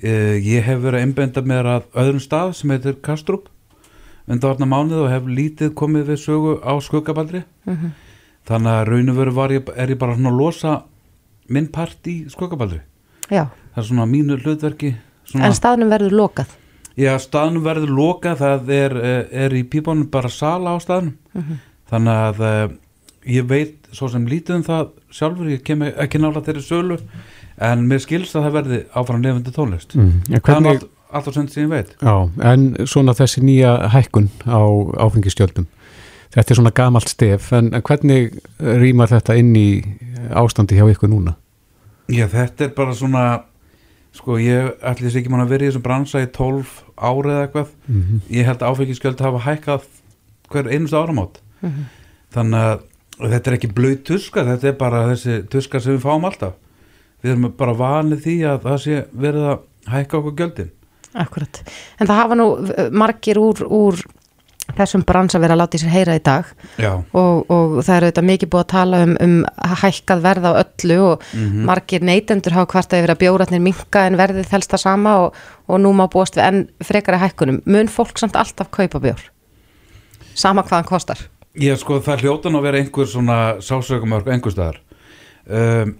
S10: ég hef verið að einbenda mér að öðrum stað sem heitir Kastrup undarvarna mánuð og hef lítið komið við sögu á skuggabaldri uh mhm. -huh. þannig að raun og veru er ég bara svona að losa minn part í skuggabaldri
S3: Já.
S10: það er svona mínu hlutverki svona...
S3: En staðnum verður lokað?
S10: Já, staðnum verður lokað það er, eh, er í pípónum bara sala á staðnum uh mhm. -huh. þannig að uh, ég veit svo sem lítið um það sjálfur, ég kem ekki nála þeirri sölu en mér skilst að það verði áfram nefndi tónlist mm. hvernig... það er alltaf sem ég veit
S2: Já, en svona þessi nýja hækkun á áfengistjöldum þetta er svona gamalt stef en hvernig rýmar þetta inn í ástandi hjá ykkur núna?
S10: Já, þetta er bara svona sko, ég ætlis ekki mann að vera í þessum bransa í 12 árið eða eitthvað mm -hmm. ég held að áfengistjöld hafa hækkað hver einustu áramót mm -hmm. þannig að þetta er ekki blöð tuska, þetta er bara þessi tuska sem við fáum alltaf við erum bara vanið því að það sé verið að hækka okkur gjöldin.
S3: Akkurat, en það hafa nú eh, margir úr, úr þessum brans að vera að láta í sér heyra í dag. Og, og það er auðvitað mikið búið að tala um, um hækkað verð á öllu og mm -hmm. margir neytendur hafa hvart að vera bjóratnir minka en verðið þelsta sama og, og nú má búast við enn frekara hækkunum. Mun fólk samt alltaf kaupa bjór? Sama hvaðan kostar.
S10: Já sko það hljótan að vera einhver svona sásökumörk einhverstaðar um,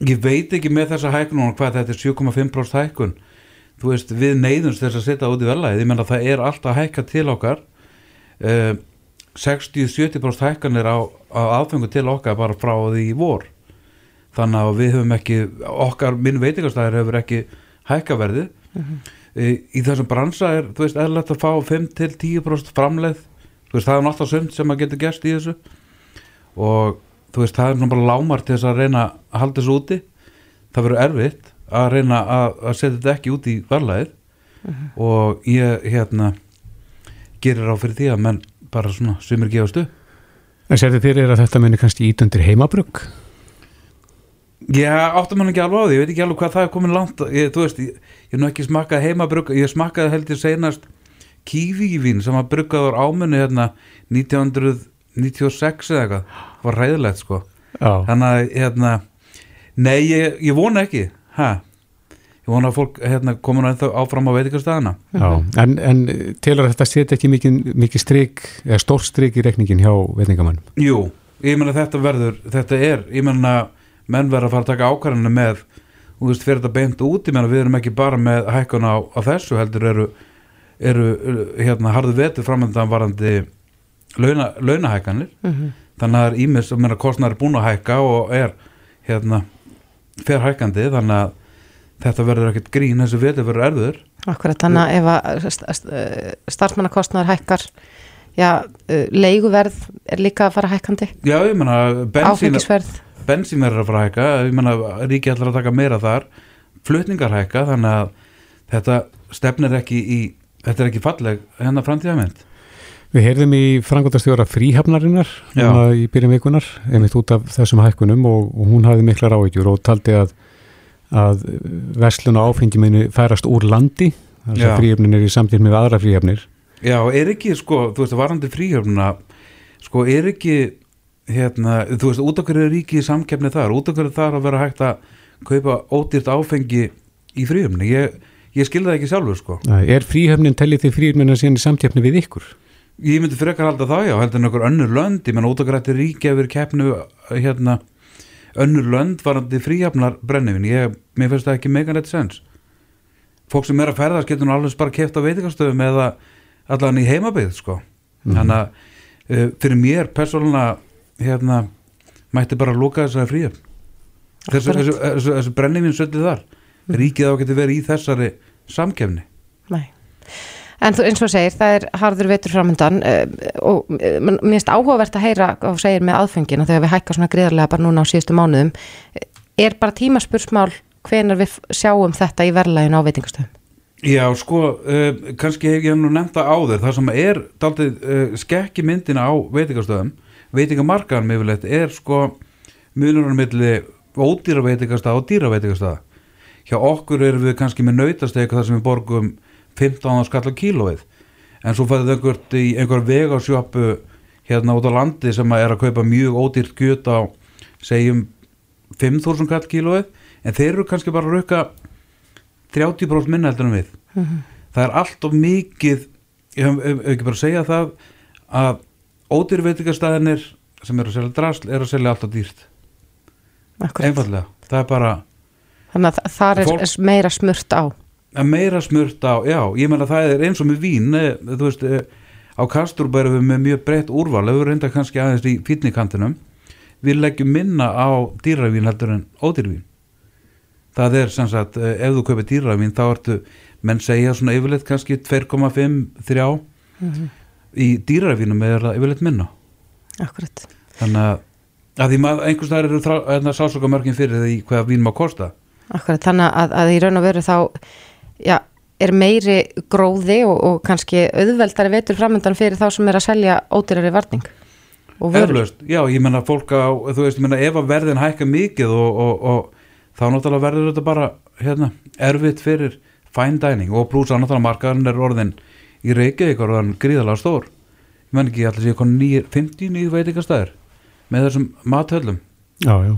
S10: ég veit ekki með þessa hækun hvað þetta er 7,5% hækun þú veist við neyðumst þess að setja út í velæð ég menna það er alltaf hækka til okkar. Uh, 60-70% hækkanir á, á áfengu til okkar bara frá því í vor. Þannig að við höfum ekki okkar, minn veitingastæðir hefur ekki hækkaverði uh -huh. í, í þessum bransa er, þú veist, eðlert að fá 5-10% framleið. Þú veist, það er náttúrulega sumt sem að geta gerst í þessu. Og þú veist, það er bara lámar til þess að reyna að halda þessu úti það verður erfitt að reyna að, að setja þetta ekki út í varlæðið uh mhm. -huh. og ég hérna gerir á fyrir því að menn bara svona svimir gefastu
S2: En sér þið fyrir að þetta menni kannski ítundir heimabrugg?
S10: Já, áttum hann ekki alveg á því, ég veit ekki alveg hvað það er komin langt, ég, þú veist, ég er nú ekki smakað heimabrugg, ég smakkaði heldur senast kívívín sem að bruggaður ámunni hérna 1996 eða eitthvað var ræðilegt sko. Þannig að hérna nei, ég, ég vona ekki. Ha? Ég vona að fólk hérna, komur áfram á veitikastæðana
S2: en, en telur þetta setja ekki mikið stryk eða stór stryk í rekningin hjá veitingamannum?
S10: Jú, ég menna þetta verður þetta er, ég menna menn verður að fara að taka ákvarðinu með og þú veist, fyrir þetta beint út, ég menna við erum ekki bara með hækkun á, á þessu heldur eru, eru hérna harðu vetu framöndan varandi launa, launahækkanir. Mm -hmm þannig að það er ímis að kostnæri búin að hækka og er hérna ferhækandi þannig að þetta verður ekkert grín þessu viti verður erður
S3: Akkurat, þannig að ef að starfmannakostnæður hækkar já, leiguverð er líka að fara hækkandi.
S10: Já, ég menna bensín, bensín verður að fara hækka ég menna ríki ætlar að taka meira þar. Flutningar hækka þannig að þetta stefnir ekki í þetta er ekki falleg hennar framtíðamind
S2: Við heyrðum í frangotastjóra fríhafnarinnar í byrjum vikunar, einmitt út af þessum hækkunum og, og hún hafði mikla ráðgjur og taldi að, að verslun og áfengi minni færast úr landi, þess að fríhafnin er í samtíð með aðra fríhafnir.
S10: Já, er ekki, sko, þú veist, varandi fríhafnina, sko, er ekki, hérna, þú veist, út okkur er ríkið samkefni þar, út okkur er þar að vera hægt að kaupa ódýrt áfengi í fríhafni, ég, ég skilða það ekki sjálfur, sko.
S2: Er fríhafnin tellið því fríhafnina síðan í ykkur?
S10: Ég myndi frekar halda það já, heldur en okkur önnur lönd, ég menn ótagrætti ríki að vera keppnu hérna önnur lönd varandi fríhafnar brennivin, ég, mér finnst það ekki megan rétt sens. Fólk sem er að ferðast getur nú alveg bara kæft á veitikastöðum eða allan í heimabið sko. Mm. þannig að uh, fyrir mér persónulega hérna mætti bara lúka þessari fríum þessu, þessu, þessu, þessu brennivinn söldið þar. Mm. ríkið á getur verið í þessari samkefni
S3: Nei En þú, eins og segir, það er harður vetur framöndan uh, og uh, mér finnst áhugavert að heyra og segir með aðfengina þegar við hækka svona gríðarlega bara núna á síðustu mánuðum er bara tímaspursmál hvenar við sjáum þetta í verðlægin á veitingastöðum?
S10: Já, sko, uh, kannski hef ég nú nefnt það áður, það sem er daldið uh, skekki myndina á veitingastöðum, veitingamarkaðan meðvilegt er sko mjölunum milli ódýra veitingastöða og dýra veitingastöða. Hjá okkur erum við kannski með nautastega þar sem við borgum 15 skall á kílóið, en svo fæðið einhvert í einhver vegarsjöpu hérna út á landi sem er að kaupa mjög ódýrt gjöt á, segjum 5.000 kall kílóið, en þeir eru kannski bara að rauka 30% minna heldur en við. Mm -hmm. það er allt of mikið ég hef ekki bara að segja það að ódýrveitikastæðinir sem eru að selja drasl eru að selja alltaf dýrt. Einfallega, það er bara
S3: þannig að það er fólk, meira smurt á
S10: meira smurt á, já, ég menna það er eins og með vín eh, þú veist, eh, á Kastrup erum við með mjög breytt úrval við reynda kannski aðeins í fítnikantinum við leggjum minna á dýravín heldur en ódýrvín það er sem sagt, eh, ef þú kaupir dýravín þá ertu, menn segja svona yfirleitt kannski 2,5-3 mm -hmm. í dýravínum er það yfirleitt minna.
S3: Akkurat.
S10: Þannig að, að því maður einhvers þar eru hérna, sásokamörkin fyrir því hvað vín má kosta.
S3: Akkurat, þannig að, að í raun og veru þá já, er meiri gróði og, og kannski auðveldari vetur framöndan fyrir þá sem er að selja ódýrari varning
S10: Eflaust, já, ég menna fólk á, þú veist, ég menna ef að verðin hækka mikið og, og, og þá náttúrulega verður þetta bara hérna, erfitt fyrir fine dining og pluss að náttúrulega markaðan er orðin í Reykjavík orðin gríðalega stór. Ég menn ekki allir séu 50 nýju veitingastæðir með þessum mathöllum.
S2: Já, já,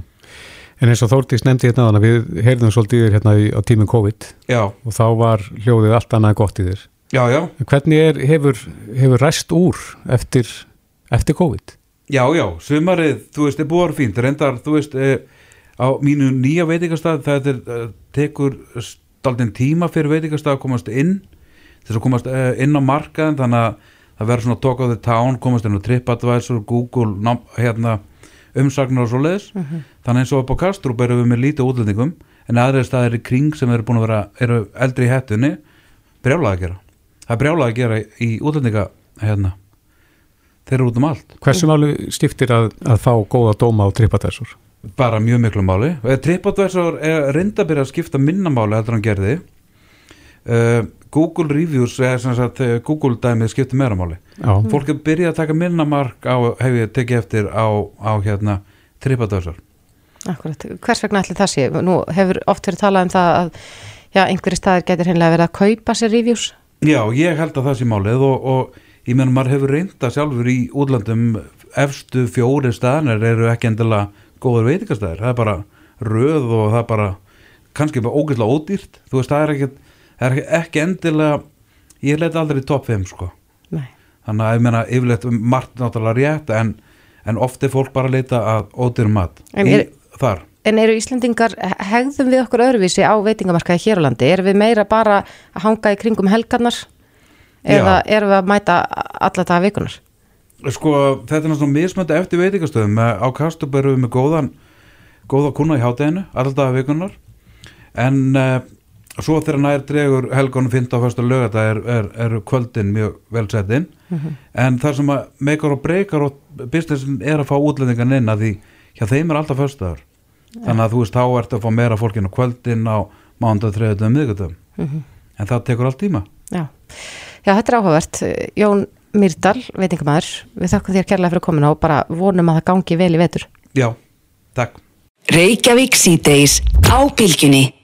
S2: en eins og Þórtís nefndi hérna að við heyrðum svolítið hérna á tíminn COVID.
S10: Já.
S2: og þá var hljóðið allt annað gott í þér.
S10: Já, já.
S2: Hvernig er, hefur, hefur ræst úr eftir, eftir COVID?
S10: Já, já, sumarið, þú veist, er búið fínt, reyndar, þú veist, eh, á mínu nýja veitingastað það er, uh, tekur staldin tíma fyrir veitingastað að komast inn. Þess að komast uh, inn á markaðin þannig að það verður svona talk of the town komast inn á TripAdvisor, Google hérna, umsagnar og svo leiðis uh mhm. -huh. þannig eins og upp á Kastrup erum við með lítið útlendingum en aðrið staðir í kring sem eru búin að vera eru eldri í hættunni brjálaði að gera það er brjálaði að gera í útlendinga hérna þeir eru út um allt
S2: Hversu máli stiftir að, að fá góða dóma á TripAdvisor?
S10: bara mjög miklu máli TripAdvisor er reynda að byrja að skipta minnamáli heldur hann gerði uh, Google Reviews er sem sagt eh, Google dæmið skipta meira máli. Já. fólk er byrjað að taka minnamark á, hef ég tekið eftir á, á hérna TripAdvisor
S3: Akkurat, hvers vegna ætli það sé? Nú hefur oft verið talað um það að já, einhverju staðir getur hennilega verið að kaupa sér reviews.
S10: Já, ég held að það sé málið og, og ég menn maður hefur reynda sjálfur í útlandum efstu fjóri staðnir eru ekki endilega góður veitikastæðir, það er bara röð og það er bara kannski bara ógeðslega ódýrt, þú veist það er ekki, það er ekki endilega ég leti aldrei í topp 5 sko
S3: Nei.
S10: þannig að ég meina yfirleitt margt náttúrulega rétt en, en ofti fólk bara leita að ódýrum mat
S3: en er, í, þar En eru Íslandingar, hegðum við okkur öðruvísi á veitingamarkaði hér á landi? Erum við meira bara að hanga í kringum helgarnar eða Já. erum við að mæta alla það vikunar?
S10: Sko þetta er náttúrulega mismönda eftir veitingastöðum á Kastup erum við með góðan góða kuna í hátteginu, alltaf vikunar en uh, svo þegar nær dregur helgónu fynnt á fyrsta lögat að er, er, er kvöldin mjög velsettinn mm -hmm. en þar sem að meikar og breykar og businessin er að fá útlendingan inn að því hjá þeim er alltaf fyrstaðar ja. þannig að þú veist þá ert að fá meira fólkin á kvöldin á mánda, þriðutum, miðgutum mm -hmm. en það tekur allt tíma.
S3: Já, Já þetta er áhugavert. Jón Myrdal, veitingamæður við þakkum þér kærlega fyrir að koma og bara vonum að það gangi vel í vetur.
S10: Já, takk.
S1: Reykjavík síðdeis á bylginni